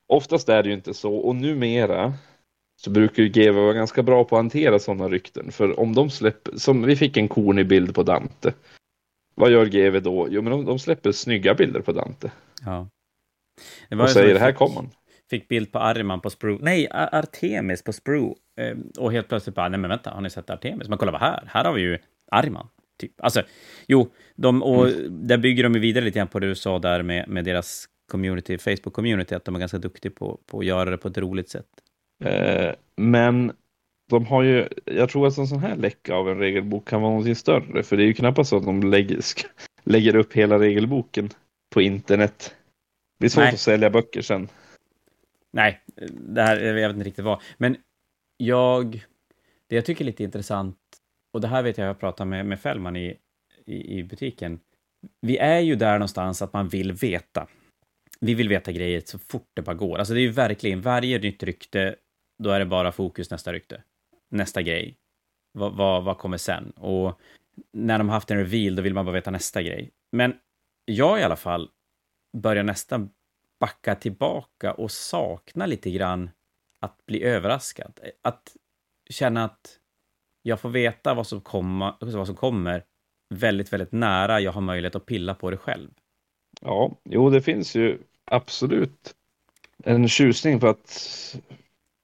oftast är det ju inte så, och numera så brukar ju GV vara ganska bra på att hantera sådana rykten, för om de släpper, som vi fick en kornig bild på Dante, vad gör GV då? Jo men de, de släpper snygga bilder på Dante. Ja. och säger, här kommer han fick bild på Arman på Sprue, nej, Artemis på Sprue. Eh, och helt plötsligt bara, nej men vänta, har ni sett Artemis? Men kolla vad här, här har vi ju Arman. Typ. Alltså, jo, de, och mm. där bygger de ju vidare lite grann på det du sa där med, med deras community, Facebook-community, att de är ganska duktiga på, på att göra det på ett roligt sätt. Eh, men de har ju, jag tror att en sån här läcka av en regelbok kan vara någonting större, för det är ju knappast så att de lägger, lägger upp hela regelboken på internet. Det är svårt Nej. att sälja böcker sen. Nej, det här, jag vet inte riktigt vad. Men jag, det jag tycker är lite intressant, och det här vet jag jag pratat med, med Fällman i, i, i butiken. Vi är ju där någonstans att man vill veta. vi vill veta grejer så fort det bara går. Alltså det är ju verkligen, varje nytt rykte, då är det bara fokus nästa rykte. Nästa grej. Vad, vad, vad kommer sen? Och när de har haft en reveal, då vill man bara veta nästa grej. Men jag i alla fall börjar nästan backa tillbaka och sakna lite grann att bli överraskad. Att känna att jag får veta vad som, komma, vad som kommer väldigt, väldigt nära jag har möjlighet att pilla på det själv. Ja, jo, det finns ju absolut en tjusning för att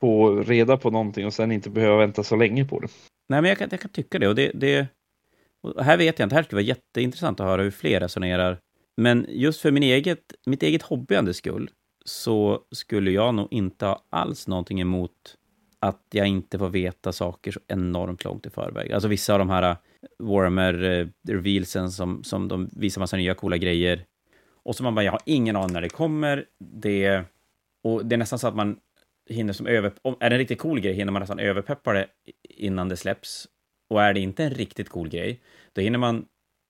få reda på någonting och sen inte behöva vänta så länge på det. Nej, men jag kan, jag kan tycka det. Och det, det och här vet jag inte, här skulle vara jätteintressant att höra hur fler resonerar. Men just för min eget, mitt eget hobbyandes skull så skulle jag nog inte ha alls någonting emot att jag inte får veta saker så enormt långt i förväg. Alltså vissa av de här eh, Warhammer-revealsen eh, som, som de visar massa nya coola grejer. Och så man bara, jag har ingen aning när det kommer. Det, och det är nästan så att man hinner som över... Om, är det en riktigt cool grej hinner man nästan överpeppa det innan det släpps. Och är det inte en riktigt cool grej, då hinner man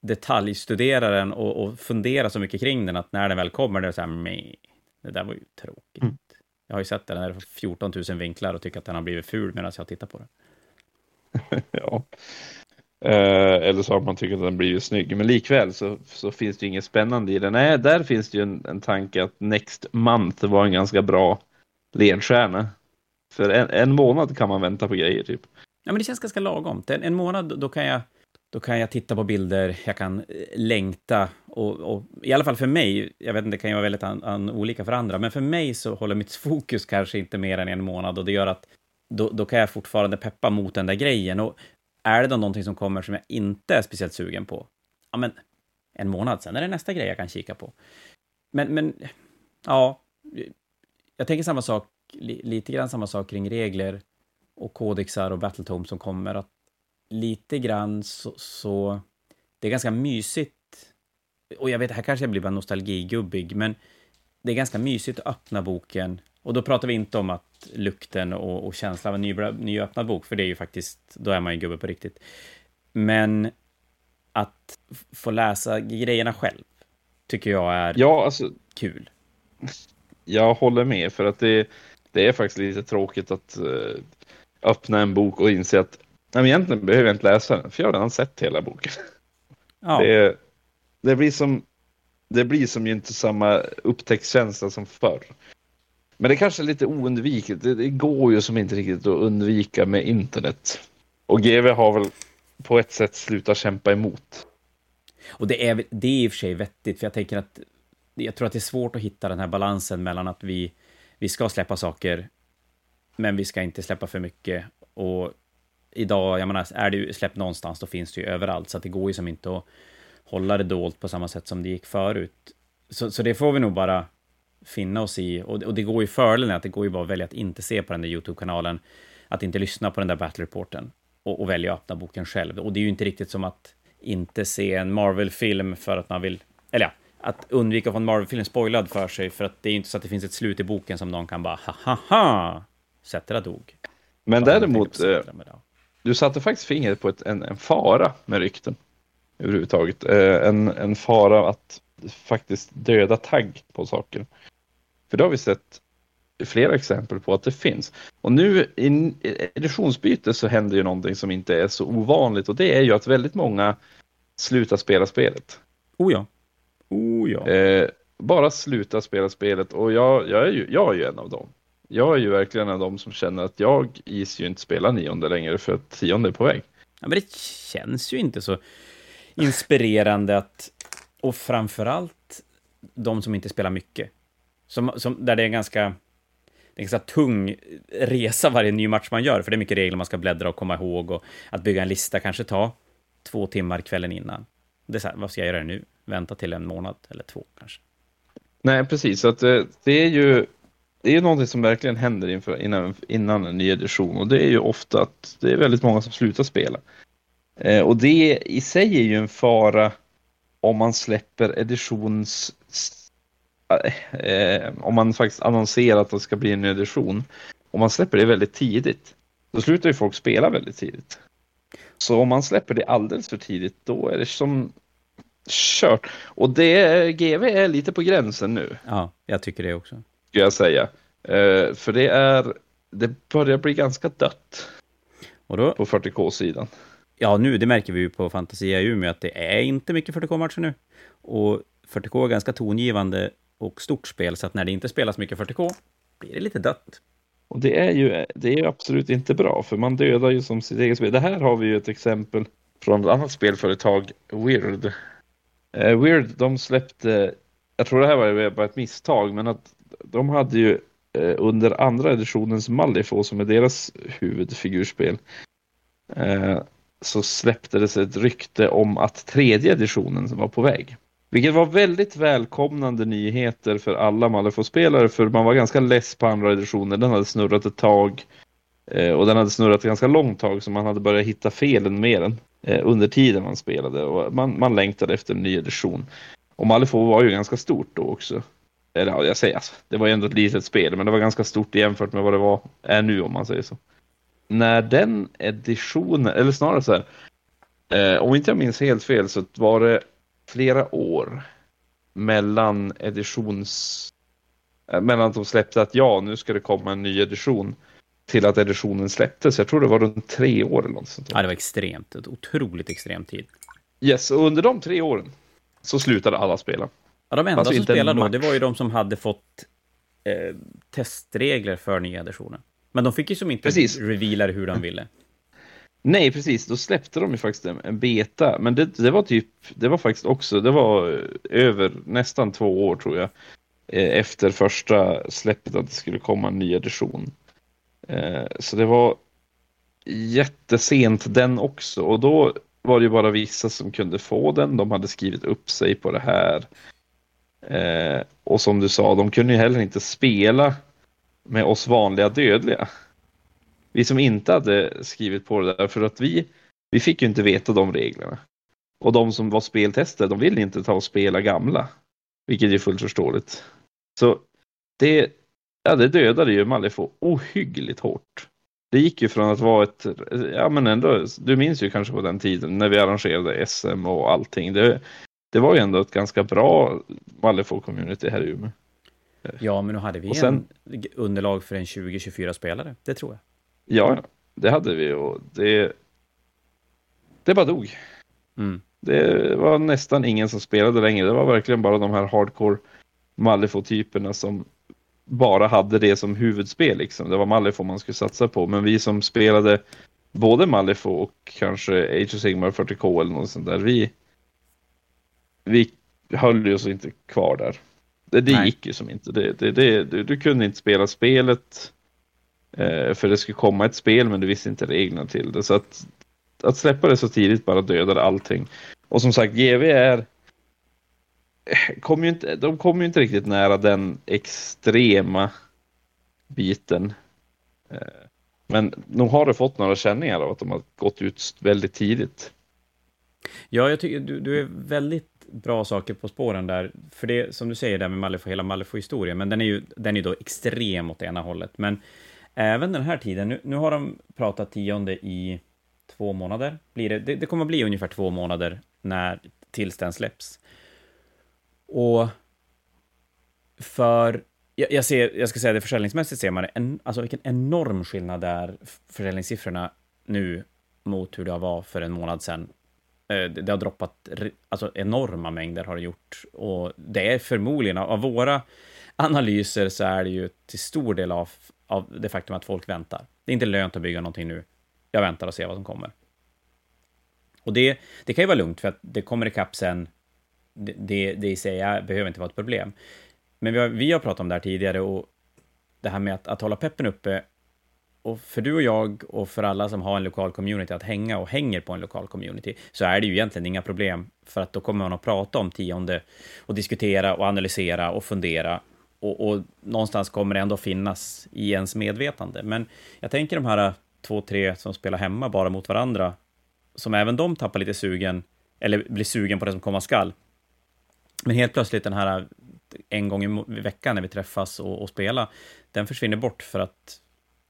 detaljstudera den och, och fundera så mycket kring den att när den väl kommer, det är så här, meh, det där var ju tråkigt. Mm. Jag har ju sett den, den är 14 000 vinklar och tycker att den har blivit ful medan jag tittar på den. ja. Eh, eller så har man tyckt att den blivit snygg, men likväl så, så finns det inget spännande i den. Nej, där finns det ju en, en tanke att Next Month var en ganska bra ledstjärna. För en, en månad kan man vänta på grejer typ. Ja, men det känns ganska lagom. En, en månad, då kan jag då kan jag titta på bilder, jag kan eh, längta och, och, i alla fall för mig, jag vet inte, det kan ju vara väldigt an, an, olika för andra, men för mig så håller mitt fokus kanske inte mer än en månad och det gör att då, då kan jag fortfarande peppa mot den där grejen. Och är det då någonting som kommer som jag inte är speciellt sugen på, ja men en månad sen är det nästa grej jag kan kika på. Men, men ja, jag tänker samma sak, lite grann samma sak kring regler och kodexar och battletome som kommer, att lite grann så, så, det är ganska mysigt. Och jag vet, här kanske jag blir bara nostalgigubbig, men det är ganska mysigt att öppna boken. Och då pratar vi inte om att lukten och, och känslan av en ny, nyöppnad bok, för det är ju faktiskt, då är man ju gubbe på riktigt. Men att få läsa grejerna själv tycker jag är ja, alltså, kul. Jag håller med, för att det, det är faktiskt lite tråkigt att uh, öppna en bok och inse att Nej, men egentligen behöver jag inte läsa den, för jag har redan sett hela boken. Ja. Det, det, blir som, det blir som ju inte samma upptäcktskänsla som förr. Men det kanske är lite oundvikligt. Det, det, går ju som inte riktigt att undvika med internet. Och GV har väl på ett sätt slutat kämpa emot. Och det är, det är i och för sig vettigt, för jag tänker att jag tror att det är svårt att hitta den här balansen mellan att vi, vi ska släppa saker, men vi ska inte släppa för mycket. Och idag, jag menar, är det släppt någonstans, då finns det ju överallt, så att det går ju som inte att hålla det dolt på samma sätt som det gick förut. Så, så det får vi nog bara finna oss i. Och, och det går ju fördelen att det går ju bara att välja att inte se på den där YouTube-kanalen, att inte lyssna på den där Battle-reporten och, och välja att öppna boken själv. Och det är ju inte riktigt som att inte se en Marvel-film för att man vill, eller ja, att undvika att få en Marvel-film spoilad för sig, för att det är inte så att det finns ett slut i boken som någon kan bara ha ha ha, Sätera dog. Men däremot, du satte faktiskt fingret på ett, en, en fara med rykten. Överhuvudtaget. Eh, en, en fara att faktiskt döda tagg på saker. För det har vi sett flera exempel på att det finns. Och nu i editionsbyte så händer ju någonting som inte är så ovanligt och det är ju att väldigt många slutar spela spelet. Oh ja. Oh ja. Eh, bara sluta spela spelet och jag, jag, är ju, jag är ju en av dem jag är ju verkligen en av dem som känner att jag is ju inte spela nionde längre för att tionde är på väg. Ja, men det känns ju inte så inspirerande att, och framförallt de som inte spelar mycket. Som, som, där det är en ganska, det är en ganska tung resa varje ny match man gör, för det är mycket regler man ska bläddra och komma ihåg och att bygga en lista kanske tar två timmar kvällen innan. Det är så här, vad ska jag göra nu? Vänta till en månad eller två kanske. Nej, precis. Så att eh, det, är ju det är ju någonting som verkligen händer inför, innan, innan en ny edition och det är ju ofta att det är väldigt många som slutar spela. Eh, och det i sig är ju en fara om man släpper editions... Eh, om man faktiskt annonserar att det ska bli en ny edition. Om man släpper det väldigt tidigt, då slutar ju folk spela väldigt tidigt. Så om man släpper det alldeles för tidigt, då är det som kört. Och det, GV är lite på gränsen nu. Ja, jag tycker det också. Skulle jag säga. Uh, för det är, det börjar bli ganska dött. Och då? På 40K-sidan. Ja, nu, det märker vi ju på Fantasia i Umeå att det är inte mycket 40K-matcher nu. Och 40K är ganska tongivande och stort spel, så att när det inte spelas mycket 40K blir det lite dött. Och det är ju det är absolut inte bra, för man dödar ju som sitt eget spel. Det här har vi ju ett exempel från ett annat spelföretag, Weird. Eh, weird, de släppte, jag tror det här var bara ett misstag, men att de hade ju eh, under andra editionens Malifaux, som är deras huvudfigurspel, uh, så släpptes ett rykte om att tredje editionen var på väg. Vilket var väldigt välkomnande nyheter för alla Malifaux-spelare för man var ganska less på andra editioner. Den hade snurrat ett tag eh, Eh, och den hade snurrat ganska långt tag så man hade börjat hitta felen med den eh, under tiden man spelade och man, man längtade efter en ny edition. Och Malifaux var ju ganska stort då också. Eller ja, jag säger alltså, det var ju ändå ett litet spel men det var ganska stort jämfört med vad det var, är nu om man säger så. När den editionen, eller snarare så här, eh, om inte jag minns helt fel så var det flera år mellan editions... Eh, mellan att de släppte att ja, nu ska det komma en ny edition till att editionen släpptes. Jag tror det var runt tre år eller något sånt. Ja, det var extremt. Ett otroligt extremt tid. Yes, och under de tre åren så slutade alla spela. Ja, de enda alltså som spelade då, det var ju de som hade fått eh, testregler för nya editionen. Men de fick ju som inte Precis. reveala hur de ville. Nej, precis. Då släppte de ju faktiskt en beta. Men det, det var typ, det var faktiskt också, det var över nästan två år tror jag. Eh, efter första släppet att det skulle komma en ny edition. Eh, så det var jättesent den också. Och då var det ju bara vissa som kunde få den. De hade skrivit upp sig på det här. Eh, och som du sa, de kunde ju heller inte spela med oss vanliga dödliga vi som inte hade skrivit på det där, för att vi, vi fick ju inte veta de reglerna. Och de som var speltester, de ville inte ta och spela gamla. Vilket är fullt förståeligt. Så det, ja, det dödade ju Malifaux ohyggligt hårt. Det gick ju från att vara ett, ja men ändå, du minns ju kanske på den tiden när vi arrangerade SM och allting. Det, det var ju ändå ett ganska bra Malifaux-community här i Umeå. Ja, men nu hade vi sen, en underlag för en 20-24 spelare, det tror jag. Ja, det hade vi och det, det bara dog. Mm. Det var nästan ingen som spelade längre. Det var verkligen bara de här hardcore Malifaux-typerna som bara hade det som huvudspel. Liksom. Det var Malifaux man skulle satsa på. Men vi som spelade både Malifaux och kanske Age of Sigmar 40K eller något sånt där. Vi, vi höll oss inte kvar där. Det, det gick ju som inte. Det, det, det, du, du kunde inte spela spelet. Eh, för det skulle komma ett spel men du visste inte reglerna till det. Så att, att släppa det så tidigt bara dödade allting. Och som sagt, GV är kom ju inte, de kommer ju inte riktigt nära den extrema biten. Eh, men nog har det fått några känningar av att de har gått ut väldigt tidigt. Ja, jag tycker du, du är väldigt bra saker på spåren där. För det som du säger där med Malifaux, hela Malifaux-historien, men den är ju den är då extrem åt ena hållet. Men även den här tiden, nu, nu har de pratat tionde i två månader. Blir det, det, det kommer att bli ungefär två månader när, tills den släpps. Och för, jag, jag, ser, jag ska säga det försäljningsmässigt ser man en, alltså vilken enorm skillnad det är försäljningssiffrorna nu mot hur det var för en månad sedan. Eh, det har droppat, alltså enorma mängder har det gjort och det är förmodligen av våra analyser så är det ju till stor del av av det faktum att folk väntar. Det är inte lönt att bygga någonting nu. Jag väntar och ser vad som kommer. Och det, det kan ju vara lugnt, för att det kommer ikapp sen. Det, det, i sig är, behöver inte vara ett problem. Men vi har, vi har pratat om det här tidigare och det här med att, att hålla peppen uppe och för du och jag och för alla som har en lokal community att hänga och hänger på en lokal community så är det ju egentligen inga problem för att då kommer man att prata om tionde och diskutera och analysera och fundera och, och, någonstans kommer det ändå finnas i ens medvetande. Men jag tänker de här två, tre som spelar hemma bara mot varandra, som även de tappar lite sugen, eller blir sugen på det som komma skall. Men helt plötsligt den här en gång i veckan när vi träffas och, och spelar, den försvinner bort för att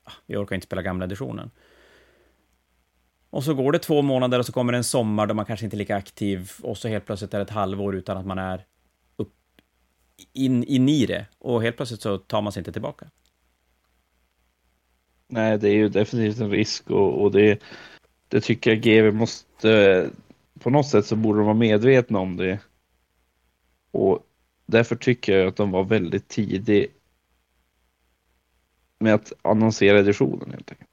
ah, vi orkar inte spela gamla editionen. Och så går det två månader och så kommer en sommar då man kanske inte är lika aktiv och så helt plötsligt är det ett halvår utan att man är upp in, in i det. Och helt plötsligt så tar man sig inte tillbaka. Nej, det är ju definitivt en risk och, och det, det tycker jag GV måste, på något sätt så borde de vara medvetna om det. Och därför tycker jag att de var väldigt tidig med att annonsera editionen helt enkelt.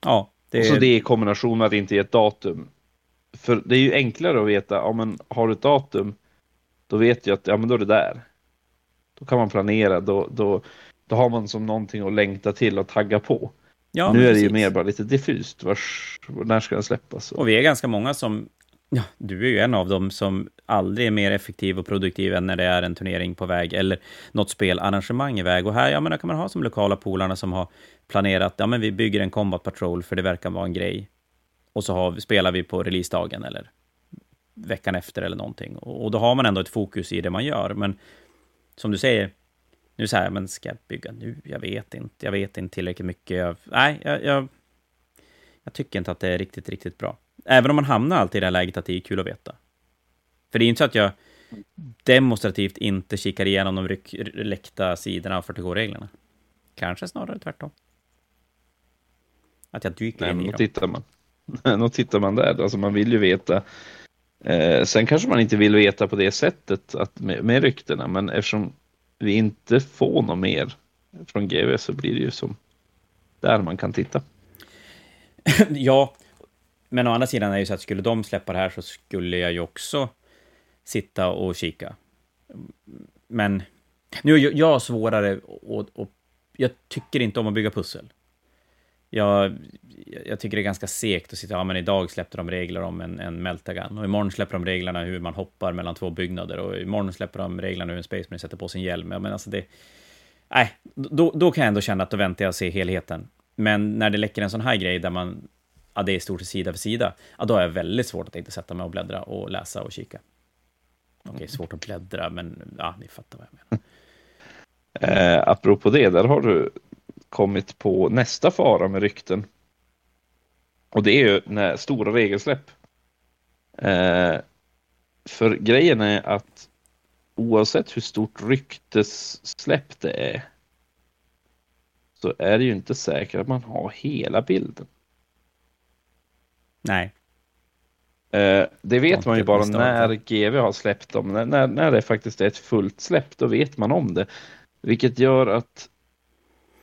Ja, det... Och så det i kombination med att inte ge ett datum. För det är ju enklare att veta, ja men har du ett datum, då vet jag att, ja men då är det där. Då kan man planera, då, då, då har man som någonting att längta till och tagga på. Ja, nu är det ju mer bara lite diffust, vars, när ska den släppas? Och vi är ganska många som, ja, du är ju en av dem som aldrig är mer effektiv och produktiv än när det är en turnering på väg eller något spelarrangemang i väg. Och här, ja men kan man ha som lokala polarna som har planerat, ja men vi bygger en combat patrol för det verkar vara en grej. Och så har, spelar vi på releasedagen eller veckan efter eller någonting. Och, och då har man ändå ett fokus i det man gör. Men som du säger, nu säger jag, men ska jag bygga nu? Jag vet inte. Jag vet inte tillräckligt mycket. Jag, nej, jag, jag, jag, tycker inte att det är riktigt, riktigt bra. Även om man hamnar alltid i det här läget att det är kul att veta. För det är inte så att jag demonstrativt inte kikar igenom de läckta sidorna av 40K-reglerna. Kanske snarare tvärtom. Att jag dyker Nej, in i dem. Tittar man. Då tittar man där, alltså man vill ju veta. Eh, sen kanske man inte vill veta på det sättet att med, med ryktena, men eftersom vi inte får något mer från GV så blir det ju som där man kan titta. ja, men å andra sidan är det ju så att skulle de släppa det här så skulle jag ju också sitta och kika. Men nu är jag svårare och, och jag tycker inte om att bygga pussel. Jag, jag tycker det är ganska segt att sitta, ja men idag släppte de regler om en, en Meltagun och imorgon släpper de reglerna hur man hoppar mellan två byggnader och imorgon släpper de reglerna hur en Space Marine sätter på sin hjälm. Ja, men alltså det... Nej, då, då kan jag ändå känna att då väntar jag och ser helheten. Men när det läcker en sån här grej där man, ja det är stort sida för sida, ja då har jag väldigt svårt att inte sätta mig och bläddra och läsa och kika. Okej, okay, svårt att bläddra, men ja, ni fattar vad jag menar. Eh, apropå det, där har du kommit på nästa fara med rykten. Och det är ju när stora regelsläpp. Eh, för grejen är att oavsett hur stort ryktessläpp det är så är det ju inte säkert att man har hela bilden. Nej. Eh, det vet man ju bara när GV har släppt dem. När, när, när det faktiskt är ett fullt släpp, då vet man om det. Vilket gör att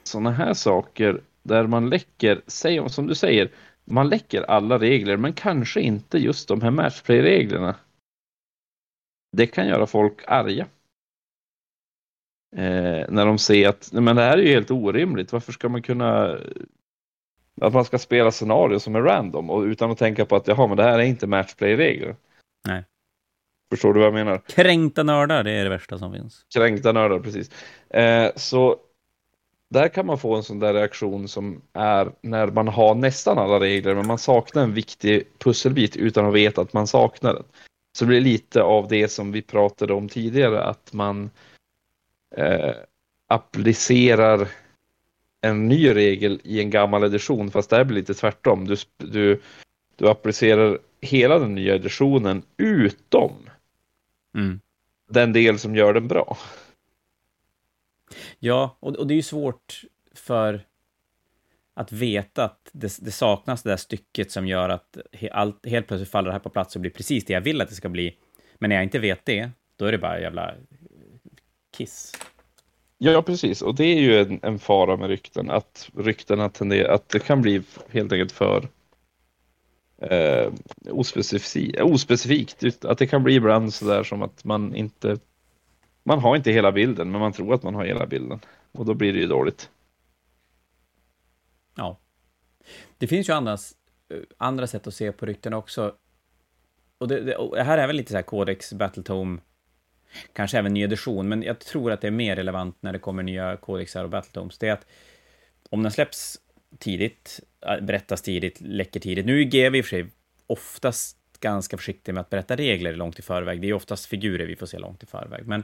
sådana här saker där man läcker, säg, som du säger, man läcker alla regler men kanske inte just de här matchplay-reglerna. Det kan göra folk arga. Eh, när de ser att men det här är ju helt orimligt. Varför ska man kunna att man ska spela scenario som är random och utan att tänka på att jaha, men det här är inte matchplay-regler. Nej. Förstår du vad jag menar? Kränkta nördar, det är det värsta som finns. Kränkta nördar, precis. Eh, så där kan man få en sån där reaktion som är när man har nästan alla regler men man saknar en viktig pusselbit utan att veta att man saknar den. Så det blir lite av det som vi pratade om tidigare att man eh, applicerar en ny regel i en gammal edition fast det här blir lite tvärtom. Du, du, du applicerar hela den nya editionen utom mm. den del som gör den bra. Ja, och, och det är ju svårt för att veta att det, det, saknas det där stycket som gör att he, allt, helt plötsligt faller det här på plats och blir precis det jag vill att det ska bli. Men när jag inte vet det, då är det bara jävla kiss. Ja, precis. Och det är ju en, en fara med rykten, att ryktena tenderar, att det kan bli helt enkelt för eh, ospecifikt, ospecifikt. Att det kan bli ibland sådär som att man inte man har inte hela bilden, men man tror att man har hela bilden. Och då blir det ju dåligt. Ja. Det finns ju andra, andra sätt att se på rykten också. Och det, det, och här är väl lite så här Codex, Battletome, kanske även ny edition, men jag tror att det är mer relevant när det kommer nya kodexar och Battletomes. Det är att om den släpps tidigt, äh, berättas tidigt, läcker tidigt. Nu är GW i och för sig oftast ganska försiktig med att berätta regler långt i förväg. Det är oftast figurer vi får se långt i förväg, men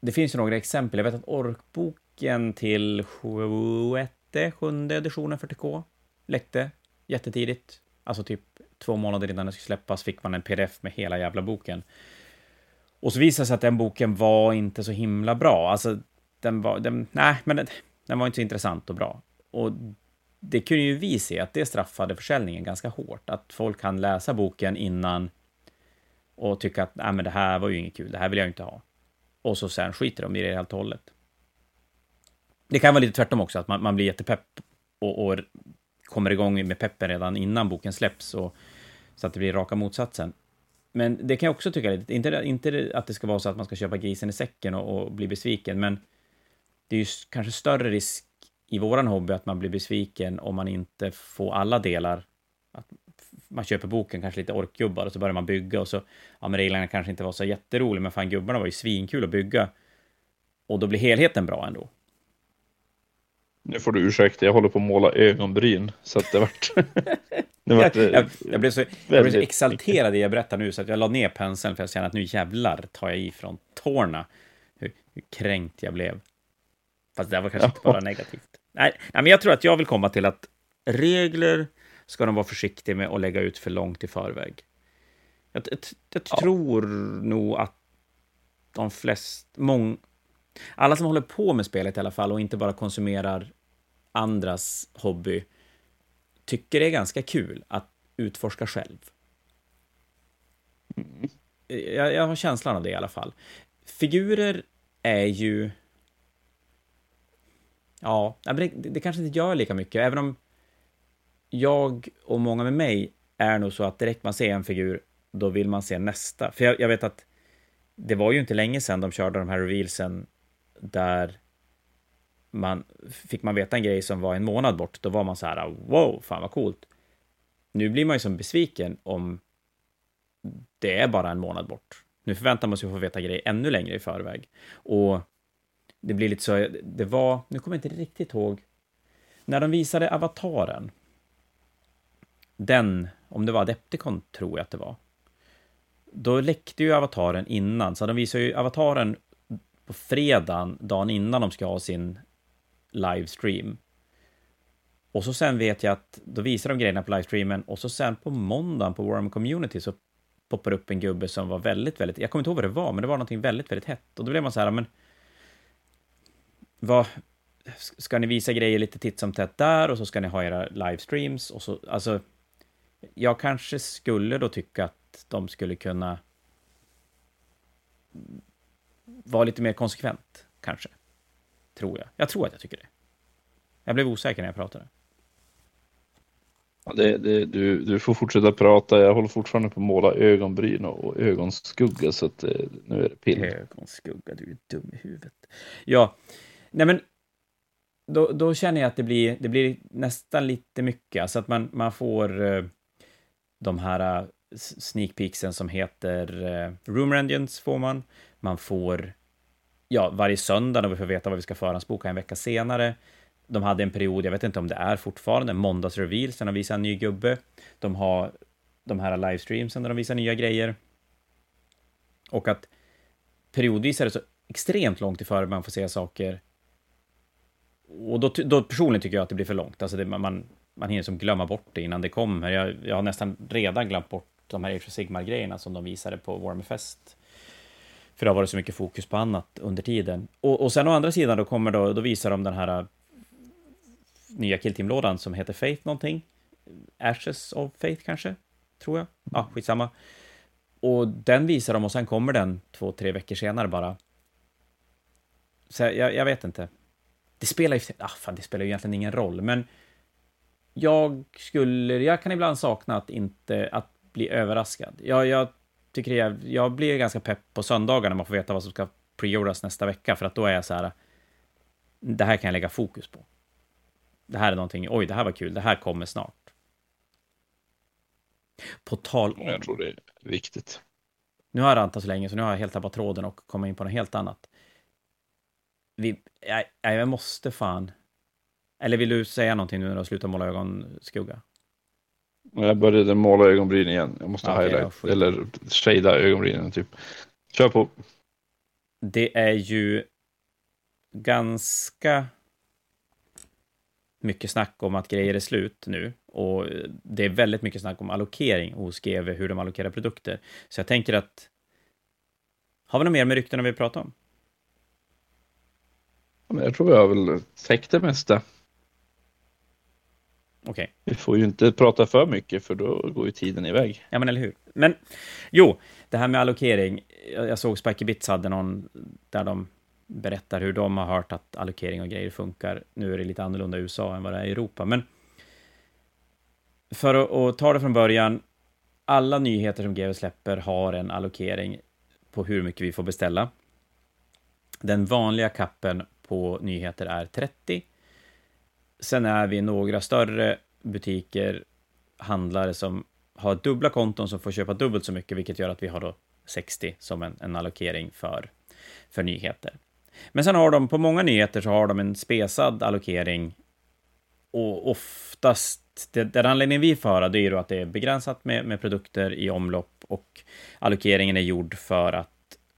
det finns ju några exempel. Jag vet att orkboken till sjätte, sjunde editionen 40K läckte jättetidigt. Alltså typ två månader innan den skulle släppas fick man en pdf med hela jävla boken. Och så visade det sig att den boken var inte så himla bra. Alltså, den var... Den, nej, men den, den var inte så intressant och bra. Och det kunde ju vi se att det straffade försäljningen ganska hårt. Att folk kan läsa boken innan och tycka att nej, men det här var ju inget kul, det här vill jag inte ha. Och så sen skiter de i det helt och hållet. Det kan vara lite tvärtom också, att man, man blir jättepepp och, och kommer igång med peppen redan innan boken släpps, och, så att det blir raka motsatsen. Men det kan jag också tycka, lite, inte, inte att det ska vara så att man ska köpa grisen i säcken och, och bli besviken, men det är ju kanske större risk i våran hobby att man blir besviken om man inte får alla delar. Att man köper boken, kanske lite orkgubbar, och så börjar man bygga och så, ja men reglerna kanske inte var så jätteroliga, men fan gubbarna var ju svinkul att bygga. Och då blir helheten bra ändå. Nu får du ursäkta, jag håller på att måla ögonbryn, så att det vart... det vart jag, jag, jag, blev så, jag blev så exalterad i jag berättar nu, så att jag la ner penseln för jag känner att nu jävlar tar jag ifrån tårna. Hur, hur kränkt jag blev. Fast det var kanske inte bara negativt. Nej, nej, men jag tror att jag vill komma till att regler ska de vara försiktiga med att lägga ut för långt i förväg. Jag, jag, jag ja. tror nog att de flesta, alla som håller på med spelet i alla fall och inte bara konsumerar andras hobby, tycker det är ganska kul att utforska själv. Mm. Jag, jag har känslan av det i alla fall. Figurer är ju Ja, det, det kanske inte gör lika mycket, även om jag och många med mig är nog så att direkt man ser en figur, då vill man se nästa. För jag, jag vet att det var ju inte länge sedan de körde de här revealsen där man fick man veta en grej som var en månad bort, då var man så här wow, fan vad coolt. Nu blir man ju som besviken om det är bara en månad bort. Nu förväntar man sig att få veta grejer ännu längre i förväg. Och det blir lite så, det var, nu kommer jag inte riktigt ihåg, när de visade avataren, den, om det var Adepticon tror jag att det var, då läckte ju avataren innan, så de visade ju avataren på fredagen, dagen innan de ska ha sin livestream. Och så sen vet jag att då visar de grejerna på livestreamen och så sen på måndagen på Warhammer Community så poppar upp en gubbe som var väldigt, väldigt, jag kommer inte ihåg vad det var, men det var någonting väldigt, väldigt hett. Och då blev man så här, men vad, ska ni visa grejer lite titt som tätt där och så ska ni ha era livestreams och så, alltså, jag kanske skulle då tycka att de skulle kunna vara lite mer konsekvent, kanske. Tror jag. Jag tror att jag tycker det. Jag blev osäker när jag pratade. Ja, det, det, du, du får fortsätta prata. Jag håller fortfarande på att måla ögonbryn och ögonskugga så att eh, nu är det pill. Ögonskugga, du är dum i huvudet. Ja, Nej, men då, då känner jag att det blir, det blir nästan lite mycket, alltså att man, man får uh, de här sneakpeaksen som heter eh, Room Engines får man. Man får, ja, varje söndag när vi får veta vad vi ska förhandsboka en vecka senare. De hade en period, jag vet inte om det är fortfarande, måndagsreveal, sen de visar en ny gubbe. De har de här livestreamsen där de visar nya grejer. Och att periodvis är det så extremt långt i förväg man får se saker och då, då personligen tycker jag att det blir för långt. Alltså det, man, man hinner som glömma bort det innan det kommer. Jag, jag har nästan redan glömt bort de här Age of Sigmar-grejerna som de visade på Warmfest. För det har varit så mycket fokus på annat under tiden. Och, och sen å andra sidan då kommer då, då visar de den här äh, nya Killteam-lådan som heter Faith någonting. Ashes of Faith kanske, tror jag. Ja, skitsamma. Och den visar de och sen kommer den två, tre veckor senare bara. Så jag, jag vet inte det spelar ju, ah, fan, det spelar ju egentligen ingen roll, men jag skulle, jag kan ibland sakna att inte, att bli överraskad. Jag, jag tycker jag, jag blir ganska pepp på söndagar när man får veta vad som ska preordras nästa vecka, för att då är jag så här, det här kan jag lägga fokus på. Det här är någonting, oj, det här var kul, det här kommer snart. På tal om... Jag tror det är viktigt. Nu har jag rantat så länge, så nu har jag helt tappat tråden och kommit in på något helt annat vi, jag, jag måste fan... Eller vill du säga någonting nu när du har slutat måla ögonskugga? Jag började måla ögonbryn igen. Jag måste okay, highlight, ja, eller shada ögonbrynen typ. Kör på. Det är ju ganska... mycket snack om att grejer är slut nu och det är väldigt mycket snack om allokering hos GV, hur de allokerar produkter. Så jag tänker att har vi något mer med ryktena vi pratar om? Jag tror vi har väl täckt det mesta. Okay. Vi får ju inte prata för mycket för då går ju tiden iväg. Ja, men eller hur. Men jo, det här med allokering. Jag såg Spiky Bits hade någon där de berättar hur de har hört att allokering och grejer funkar. Nu är det lite annorlunda i USA än vad det är i Europa, men för att, att ta det från början. Alla nyheter som GW släpper har en allokering på hur mycket vi får beställa. Den vanliga kappen på nyheter är 30. Sen är vi några större butiker, handlare som har dubbla konton som får köpa dubbelt så mycket, vilket gör att vi har då 60 som en, en allokering för, för nyheter. Men sen har de, på många nyheter så har de en spesad allokering och oftast, det, den anledningen vi får höra, det är ju att det är begränsat med, med produkter i omlopp och allokeringen är gjord för att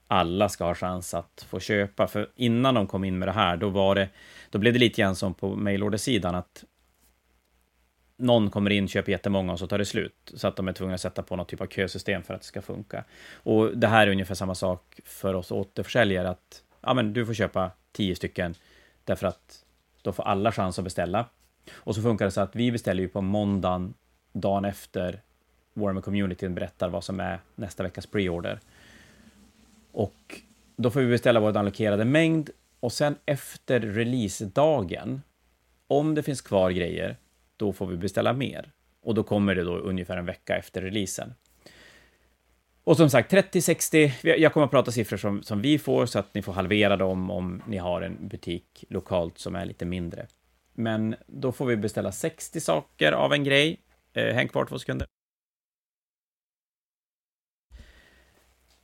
alla ska ha chans att få köpa. För innan de kom in med det här, då var det, då blev det lite grann som på mailordersidan att någon kommer in, köper jättemånga och så tar det slut. Så att de är tvungna att sätta på något typ av kösystem för att det ska funka. Och det här är ungefär samma sak för oss återförsäljare, att ja, men du får köpa tio stycken, därför att då får alla chans att beställa. Och så funkar det så att vi beställer ju på måndagen, dagen efter Warmer Communityn berättar vad som är nästa veckas preorder. Och då får vi beställa vår allokerade mängd och sen efter releasedagen, om det finns kvar grejer, då får vi beställa mer. Och då kommer det då ungefär en vecka efter releasen. Och som sagt, 30-60, jag kommer att prata siffror som, som vi får, så att ni får halvera dem om ni har en butik lokalt som är lite mindre. Men då får vi beställa 60 saker av en grej. Eh, häng kvar två sekunder.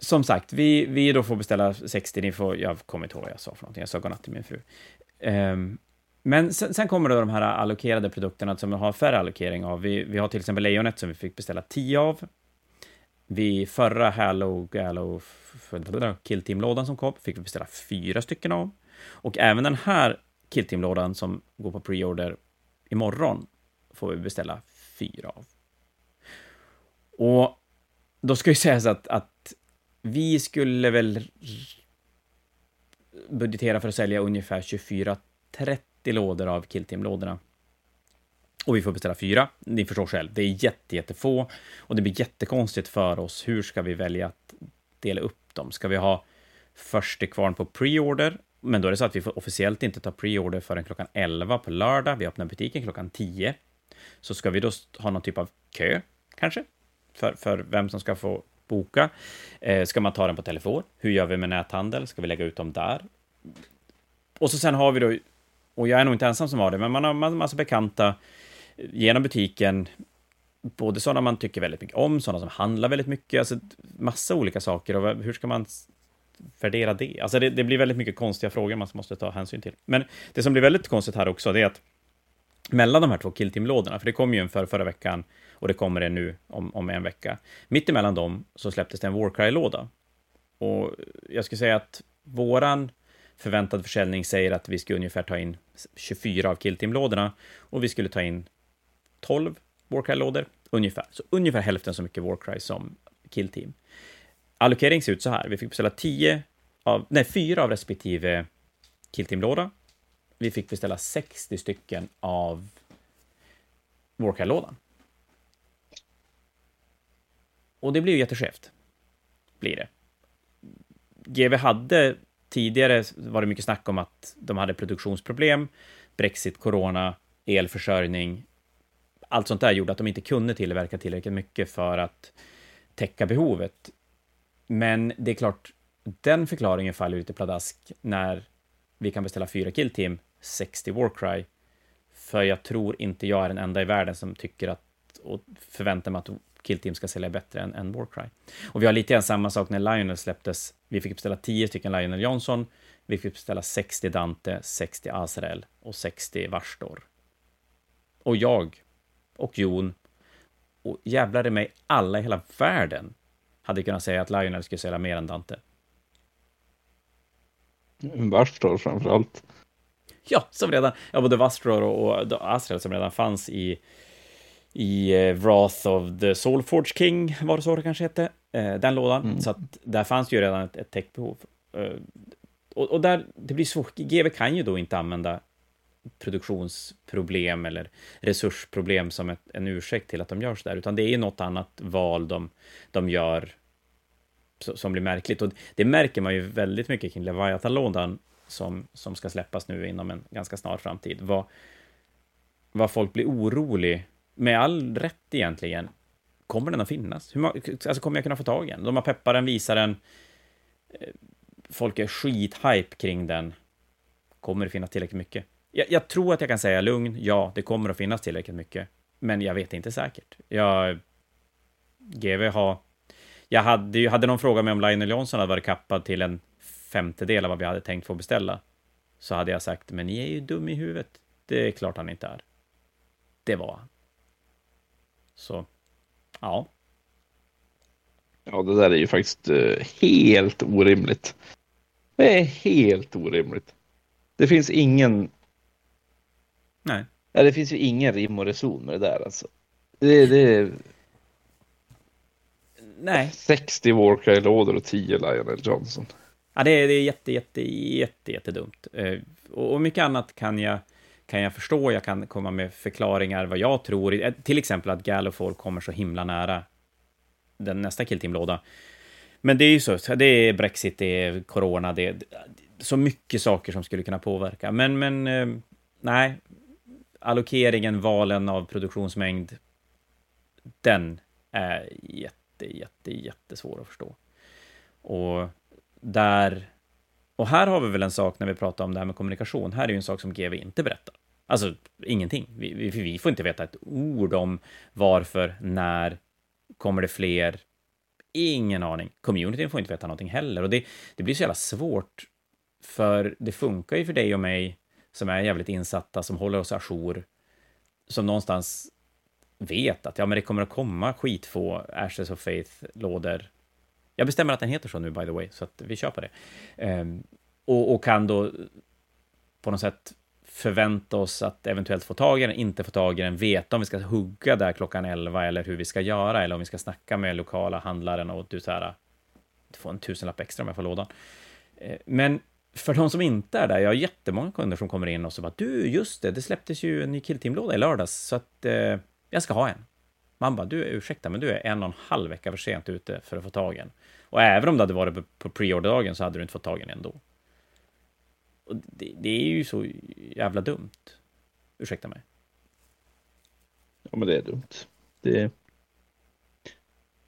Som sagt, vi, vi då får beställa 60, ni får, jag kommer inte ihåg vad jag sa för någonting, jag sa godnatt till min fru. Um, men sen, sen, kommer då de här allokerade produkterna som vi har färre allokering av. Vi, vi har till exempel lejonet som vi fick beställa 10 av. Vid förra Halo, Halo Killteam-lådan som kom fick vi beställa fyra stycken av. Och även den här Killteam-lådan som går på preorder imorgon får vi beställa fyra av. Och då ska ju sägas att, att vi skulle väl budgetera för att sälja ungefär 24-30 lådor av Killteam-lådorna. Och vi får beställa fyra. Ni förstår själv, det är jätte, jättefå. Och det blir jättekonstigt för oss. Hur ska vi välja att dela upp dem? Ska vi ha först till kvarn på preorder? Men då är det så att vi får officiellt inte ta preorder förrän klockan 11 på lördag. Vi öppnar butiken klockan 10. Så ska vi då ha någon typ av kö, kanske? För, för vem som ska få boka. Eh, ska man ta den på telefon? Hur gör vi med näthandel? Ska vi lägga ut dem där? Och så sen har vi då, och jag är nog inte ensam som har det, men man har massa bekanta eh, genom butiken, både sådana man tycker väldigt mycket om, sådana som handlar väldigt mycket, alltså massa olika saker. Och hur ska man värdera det? Alltså det, det blir väldigt mycket konstiga frågor man måste ta hänsyn till. Men det som blir väldigt konstigt här också, det är att mellan de här två killteamlådorna, för det kom ju en för förra veckan och det kommer en nu om, om en vecka. Mitt emellan dem så släpptes det en Warcry-låda. Och jag skulle säga att våran förväntad försäljning säger att vi ska ungefär ta in 24 av killteam-lådorna och vi skulle ta in 12 Warcry-lådor, ungefär. Så ungefär hälften så mycket Warcry som killteam. Allokering ser ut så här. Vi fick beställa 10 av, nej, 4 av respektive killteam-låda. Vi fick beställa 60 stycken av Warcry-lådan. Och det blir ju jätteskevt. Blir det. GV hade tidigare var det mycket snack om att de hade produktionsproblem, Brexit, corona, elförsörjning. Allt sånt där gjorde att de inte kunde tillverka tillräckligt mycket för att täcka behovet. Men det är klart, den förklaringen faller lite pladask när vi kan beställa fyra killteam, 60 Warcry. För jag tror inte jag är den enda i världen som tycker att och förväntar mig att Killteam ska sälja bättre än, än Warcry. Och vi har lite grann samma sak när Lionel släpptes. Vi fick beställa 10 stycken Lionel Johnson, vi fick beställa 60 Dante, 60 Azrael och 60 Varstor. Och jag och Jon och jävlar i mig, alla i hela världen hade kunnat säga att Lionel skulle sälja mer än Dante. Varstor framför allt. Ja, som redan, ja, både Vastror och, och Asriel som redan fanns i, i uh, Wrath of the Soulforge King, var det så det kanske hette, uh, den lådan. Mm. Så att där fanns ju redan ett, ett techbehov. Uh, och, och, där, det blir svårt, GW kan ju då inte använda produktionsproblem eller resursproblem som ett, en ursäkt till att de gör så där, utan det är ju något annat val de, de gör som blir märkligt. Och det märker man ju väldigt mycket kring Leviathan-lådan som, som ska släppas nu inom en ganska snar framtid. Vad, vad folk blir orolig, med all rätt egentligen, kommer den att finnas? Hur, alltså kommer jag kunna få tag i den? De har peppat den, visar den, eh, folk är skithype kring den. Kommer det finnas tillräckligt mycket? Jag, jag, tror att jag kan säga lugn, ja, det kommer att finnas tillräckligt mycket. Men jag vet inte säkert. Jag... GV har... Jag hade ju, hade någon frågat mig om Lionel Johnson hade varit kappad till en femtedel av vad vi hade tänkt få beställa. Så hade jag sagt, men ni är ju dum i huvudet. Det är klart han inte är. Det var han. Så, ja. Ja, det där är ju faktiskt uh, helt orimligt. Det är helt orimligt. Det finns ingen Nej. Ja, det finns ju ingen rim och reson med det där alltså. Det, det Nej. 60 Warcry-lådor och 10 Lionel Johnson. Ja, det är, det är jätte, jätte, jätte, jättedumt. Eh, och mycket annat kan jag, kan jag förstå. Jag kan komma med förklaringar vad jag tror. Eh, till exempel att Gallifall kommer så himla nära den nästa killteam-låda. Men det är ju så, det är Brexit, det är Corona, det är så mycket saker som skulle kunna påverka. Men, men eh, nej, allokeringen, valen av produktionsmängd, den är jätte, jätte, jättesvår att förstå. Och där... Och här har vi väl en sak när vi pratar om det här med kommunikation. Här är ju en sak som GV inte berättar. Alltså ingenting. Vi, vi, vi får inte veta ett ord om varför, när, kommer det fler? Ingen aning. Communityn får inte veta någonting heller. Och det, det blir så jävla svårt. För det funkar ju för dig och mig som är jävligt insatta, som håller oss ajour, som någonstans vet att ja, men det kommer att komma skitfå Ashes of Faith-lådor. Jag bestämmer att den heter så nu, by the way, så att vi kör på det. Um, och, och, kan då på något sätt förvänta oss att eventuellt få tag i den, inte få tag i den, veta om vi ska hugga där klockan 11 eller hur vi ska göra, eller om vi ska snacka med lokala handlaren och du så här, får en tusenlapp extra om jag får lådan. Eh, men för de som inte är där, jag har jättemånga kunder som kommer in och så bara du, just det, det släpptes ju en ny killteam-låda i lördags, så att eh, jag ska ha en. Man bara, du, ursäkta, men du är en och en halv vecka för sent ute för att få tag i en. Och även om det hade varit på preorderdagen så hade du inte fått tag i en ändå. Och det, det, är ju så jävla dumt. Ursäkta mig. Ja, men det är dumt. Det...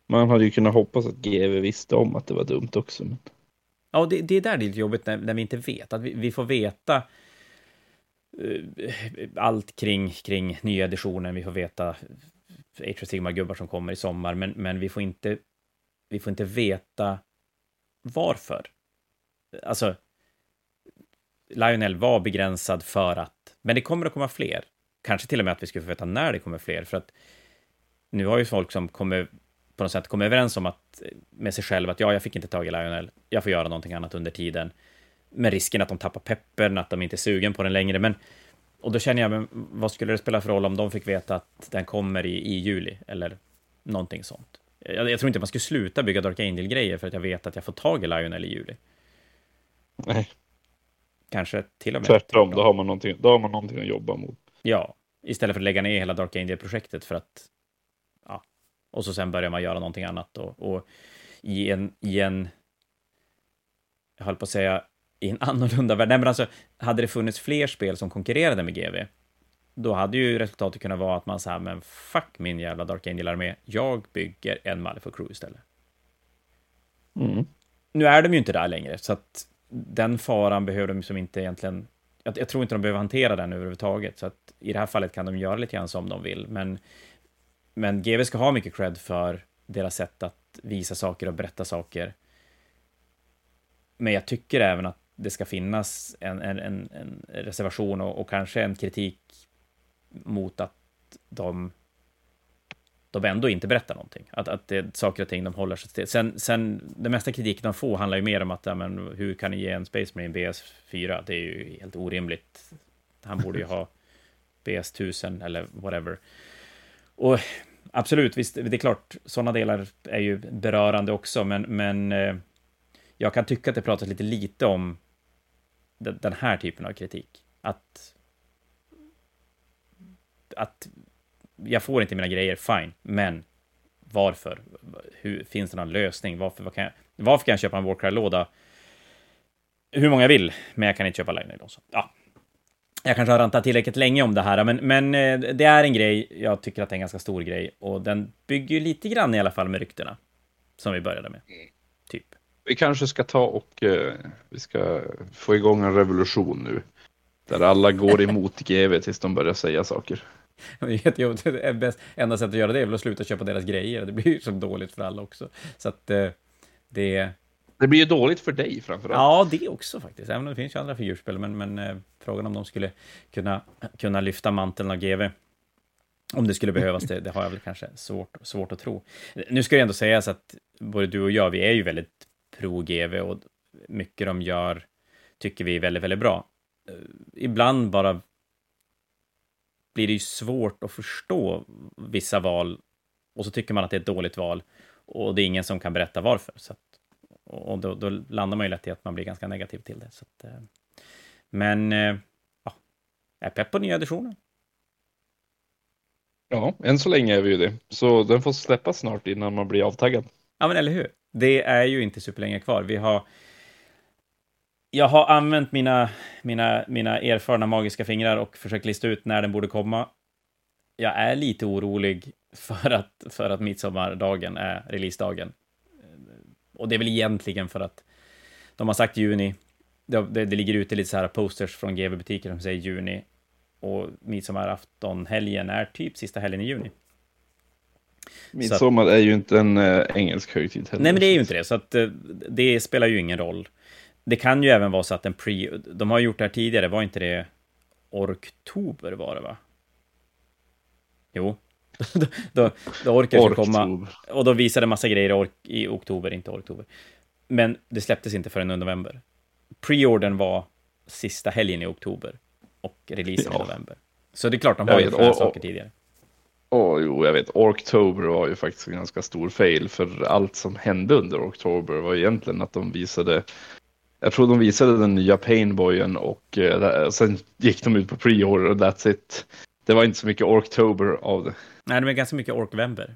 Man hade ju kunnat hoppas att GV visste om att det var dumt också. Men... Ja, det, det är där det är lite jobbigt när, när vi inte vet. Att vi, vi får veta uh, allt kring, kring nya editionen. Vi får veta Age Sigma-gubbar som kommer i sommar, men, men vi, får inte, vi får inte veta varför. Alltså, Lionel var begränsad för att, men det kommer att komma fler. Kanske till och med att vi skulle få veta när det kommer fler, för att nu har ju folk som kommer på något sätt kommer överens om att, med sig själv att ja, jag fick inte tag i Lionel, jag får göra någonting annat under tiden. Med risken att de tappar peppern, att de inte är sugen på den längre. Men, och då känner jag, men vad skulle det spela för roll om de fick veta att den kommer i, i juli, eller någonting sånt? Jag, jag tror inte man skulle sluta bygga Dark Angel-grejer för att jag vet att jag får tag i Lionel i juli. Nej. Kanske till och med. Tvärtom, då har, man någonting, då har man någonting att jobba mot. Ja, istället för att lägga ner hela Dark Angel-projektet för att och så sen börjar man göra någonting annat och, och i en, i en, jag höll på att säga, i en annorlunda värld. Nej, men alltså, hade det funnits fler spel som konkurrerade med GV, då hade ju resultatet kunnat vara att man sa, men fuck min jävla Dark Angel-armé, jag bygger en Malifaux Crew istället. Mm. Nu är de ju inte där längre, så att den faran behöver de som inte egentligen... Jag, jag, tror inte de behöver hantera den överhuvudtaget, så att i det här fallet kan de göra lite grann som de vill, men men GV ska ha mycket cred för deras sätt att visa saker och berätta saker. Men jag tycker även att det ska finnas en, en, en, en reservation och, och, kanske en kritik mot att de, de ändå inte berättar någonting. Att, att det, saker och ting de håller sig till. Sen, sen, den mesta kritiken de får handlar ju mer om att, ja, men, hur kan ni ge en Space Marine BS4? Det är ju helt orimligt. Han borde ju ha BS1000 eller whatever. Och absolut, visst, det är klart, sådana delar är ju berörande också, men, men eh, jag kan tycka att det pratas lite lite om den här typen av kritik. Att, att jag får inte mina grejer, fine, men varför? Hur, finns det någon lösning? Varför, vad kan jag, varför kan jag köpa en Warcry-låda hur många jag vill, men jag kan inte köpa Lightning Lawson? Ja. Jag kanske har rantat tillräckligt länge om det här, men, men eh, det är en grej, jag tycker att det är en ganska stor grej, och den bygger ju lite grann i alla fall med ryktena, som vi började med. Typ. Vi kanske ska ta och uh, vi ska få igång en revolution nu. Där alla går emot GV tills de börjar säga saker. Det är bäst, enda sättet att göra det är väl att sluta köpa deras grejer. Det blir ju så dåligt för alla också. Så att eh, det... Det blir ju dåligt för dig framförallt. Ja, det också faktiskt. Även om det finns ju andra figurspel. Men, men eh, frågan om de skulle kunna, kunna lyfta manteln av GV. Om det skulle behövas, det, det har jag väl kanske svårt, svårt att tro. Nu ska det ändå sägas att både du och jag, vi är ju väldigt pro-GV och mycket de gör tycker vi är väldigt, väldigt bra. Eh, ibland bara blir det ju svårt att förstå vissa val och så tycker man att det är ett dåligt val och det är ingen som kan berätta varför. Så att, och då, då, landar man ju lätt i att man blir ganska negativ till det. Så att, eh, men, eh, ja, är pepp på nya editionen. Ja, än så länge är vi ju det. Så den får släppas snart innan man blir avtaggad. Ja, men eller hur? Det är ju inte superlänge kvar. Vi har jag har använt mina, mina, mina erfarna magiska fingrar och försökt lista ut när den borde komma. Jag är lite orolig för att, för att midsommardagen är releasedagen. Och det är väl egentligen för att de har sagt juni. Det, det, det ligger ute lite så här posters från GV-butiker som säger juni. Och midsommaraftonhelgen är typ sista helgen i juni. Midsommar är ju inte en äh, engelsk högtid heller. Nej, men det är ju inte det, så att, äh, det spelar ju ingen roll. Det kan ju även vara så att en pre... De har gjort det här tidigare, var inte det Orktober var det va? Jo. då, då, då orkar komma. Och då visade massa grejer i, ork, i oktober, inte oktober. Men det släpptes inte förrän i november. Preordern var sista helgen i oktober och releasen ja. i november. Så det är klart, de har ju flera saker tidigare. Åh, oh, jo, jag vet. Orktober var ju faktiskt en ganska stor fail, för allt som hände under Oktober var egentligen att de visade jag tror de visade den nya Painboyen och eh, sen gick de ut på pre-order och that's it. Det var inte så mycket Orktober av det. Nej, det var ganska mycket Orkvember.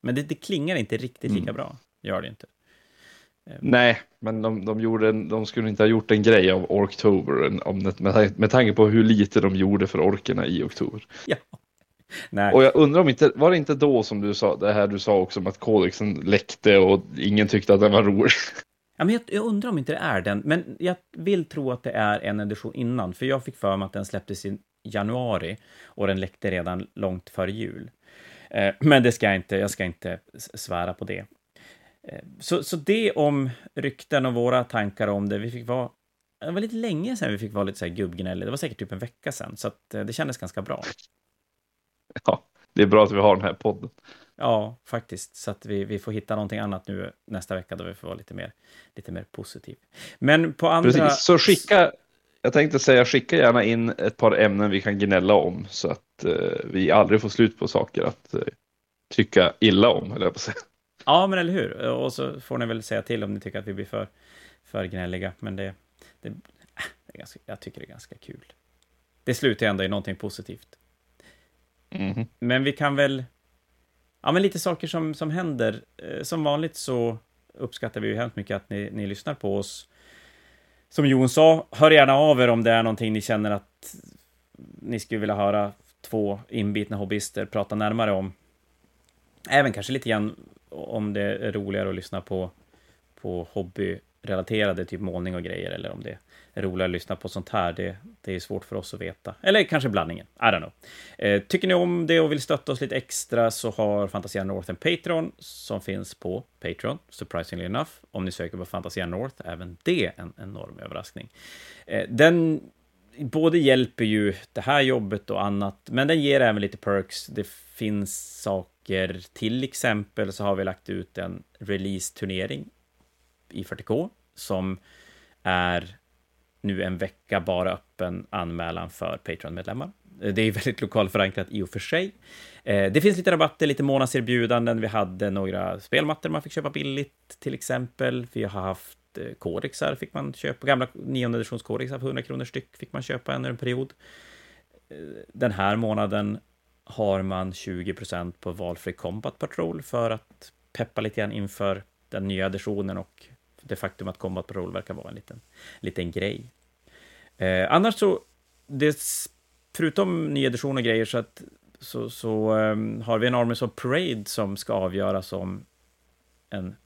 Men det, det klingar inte riktigt lika mm. bra. Gör det inte. Ehm. Nej, men de, de, gjorde de skulle inte ha gjort en grej av Orktober om det, med, med tanke på hur lite de gjorde för orkerna i oktober. Ja. Nej. Och jag undrar om inte, var det inte då som du sa, det här du sa också om att kodexen läckte och ingen tyckte att den var rolig? Ja, men jag, jag, undrar om inte det är den, men jag vill tro att det är en edition innan, för jag fick för mig att den släpptes i januari och den läckte redan långt före jul. Eh, men det ska jag inte, jag ska inte svära på det. Eh, så, så det om rykten och våra tankar om det. Vi fick vara, det var lite länge sedan vi fick vara lite så här gubbgnällig. Det var säkert typ en vecka sedan, så att, eh, det kändes ganska bra. Ja, det är bra att vi har den här podden. Ja, faktiskt. Så att vi, vi får hitta någonting annat nu nästa vecka då vi får vara lite mer, lite mer positiv. Men på andra... Precis, så skicka, jag tänkte säga skicka gärna in ett par ämnen vi kan gnälla om så att eh, vi aldrig får slut på saker att eh, tycka illa om, eller jag på säga. Ja, men eller hur? Och så får ni väl säga till om ni tycker att vi blir för, för gnälliga. Men det, det, äh, det är ganska, jag tycker det är ganska kul. Det slutar ändå i någonting positivt. Mm. Men vi kan väl ja, men lite saker som, som händer. Eh, som vanligt så uppskattar vi ju hemskt mycket att ni, ni lyssnar på oss. Som Jon sa, hör gärna av er om det är någonting ni känner att ni skulle vilja höra två inbitna hobbyister prata närmare om. Även kanske lite grann om det är roligare att lyssna på, på relaterade, typ målning och grejer, eller om det är roligare att lyssna på sånt här, det, det är svårt för oss att veta. Eller kanske blandningen, I don't know. Eh, tycker ni om det och vill stötta oss lite extra så har Fantasia North en Patreon som finns på Patreon, surprisingly enough. Om ni söker på Fantasia North, även det en enorm överraskning. Eh, den både hjälper ju det här jobbet och annat, men den ger även lite perks. Det finns saker, till exempel så har vi lagt ut en release-turnering i 40K som är nu en vecka bara öppen anmälan för Patreon-medlemmar. Eh, det är väldigt lokalförankrat i och för sig. Eh, det finns lite rabatter, lite månadserbjudanden. Vi hade några spelmattor man fick köpa billigt, till exempel. Vi har haft eh, kodexar, fick man köpa. Gamla nionde editions kodexar för 100 kronor styck fick man köpa under en period. Den här månaden har man 20 procent på valfri Combat Patrol för att peppa lite grann inför den nya editionen och det faktum att Combat Patrol verkar vara en liten, liten grej. Eh, annars så, det, förutom nyedition och grejer, så, att, så, så um, har vi en Armies of Parade som ska avgöras om en,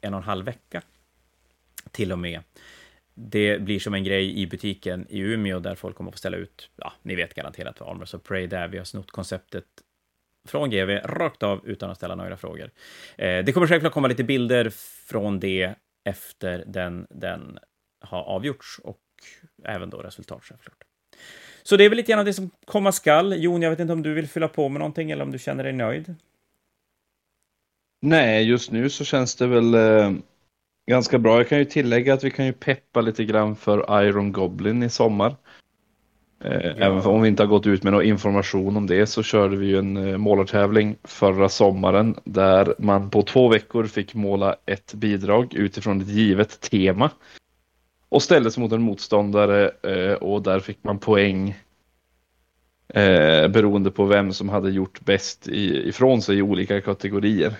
en och en halv vecka. Till och med. Det blir som en grej i butiken i Umeå där folk kommer att få ställa ut, ja, ni vet garanterat vad Armors of Parade är. Vi har snott konceptet från GV rakt av utan att ställa några frågor. Eh, det kommer självklart komma lite bilder från det efter den, den har avgjorts och även då resultat självklart. Så det är väl lite grann av det som komma skall. Jon, jag vet inte om du vill fylla på med någonting eller om du känner dig nöjd? Nej, just nu så känns det väl eh, ganska bra. Jag kan ju tillägga att vi kan ju peppa lite grann för Iron Goblin i sommar. Ja. Även om vi inte har gått ut med någon information om det så körde vi ju en eh, målartävling förra sommaren där man på två veckor fick måla ett bidrag utifrån ett givet tema. Och ställdes mot en motståndare eh, och där fick man poäng beroende på vem som hade gjort bäst ifrån sig i olika kategorier.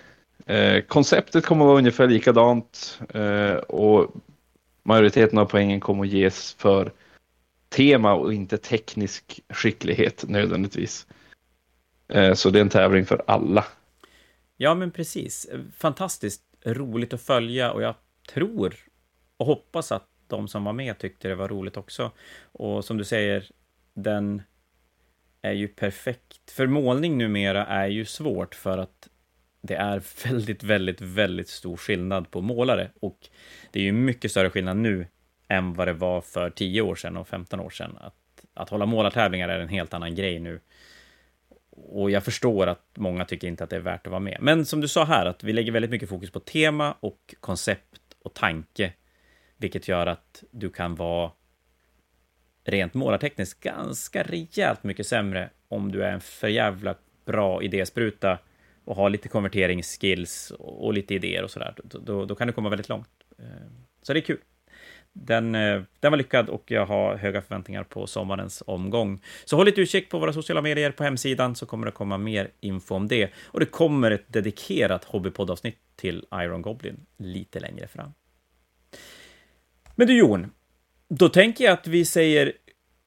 konceptet kommer att vara ungefär likadant och majoriteten av poängen kommer att ges för tema och inte teknisk skicklighet nödvändigtvis. Eh, så det är en tävling för alla. Ja, men precis. Fantastiskt roligt att följa och jag tror och hoppas att de som var med tyckte det var roligt också. Och som du säger, den är ju perfekt. För målning numera är ju svårt för att det är väldigt, väldigt, väldigt stor skillnad på målare och det är ju mycket större skillnad nu än vad det var för 10 år sedan och 15 år sedan. Att, att hålla målartävlingar är en helt annan grej nu. Och jag förstår att många tycker inte att det är värt att vara med. Men som du sa här, att vi lägger väldigt mycket fokus på tema och koncept och tanke, vilket gör att du kan vara rent målartekniskt ganska rejält mycket sämre om du är en för jävla bra idéspruta och har lite konverteringsskills och lite idéer och sådär. Då, då kan du komma väldigt långt. Eh, så det är kul den, eh, den var lyckad och jag har höga förväntningar på sommarens omgång. Så håll lite utkik på våra sociala medier på hemsidan så kommer det komma mer info om det. Och det kommer ett dedikerat hobbypoddavsnitt till Iron Goblin lite längre fram. Men du Jon, då tänker jag att vi säger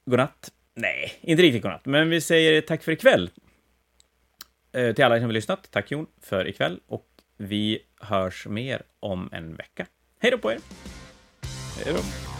godnatt. Nej, inte riktigt godnatt, men vi säger tack för ikväll. Eh, till alla som har lyssnat, tack Jon för ikväll och vi hörs mer om en vecka. Hej då på er! Hej då.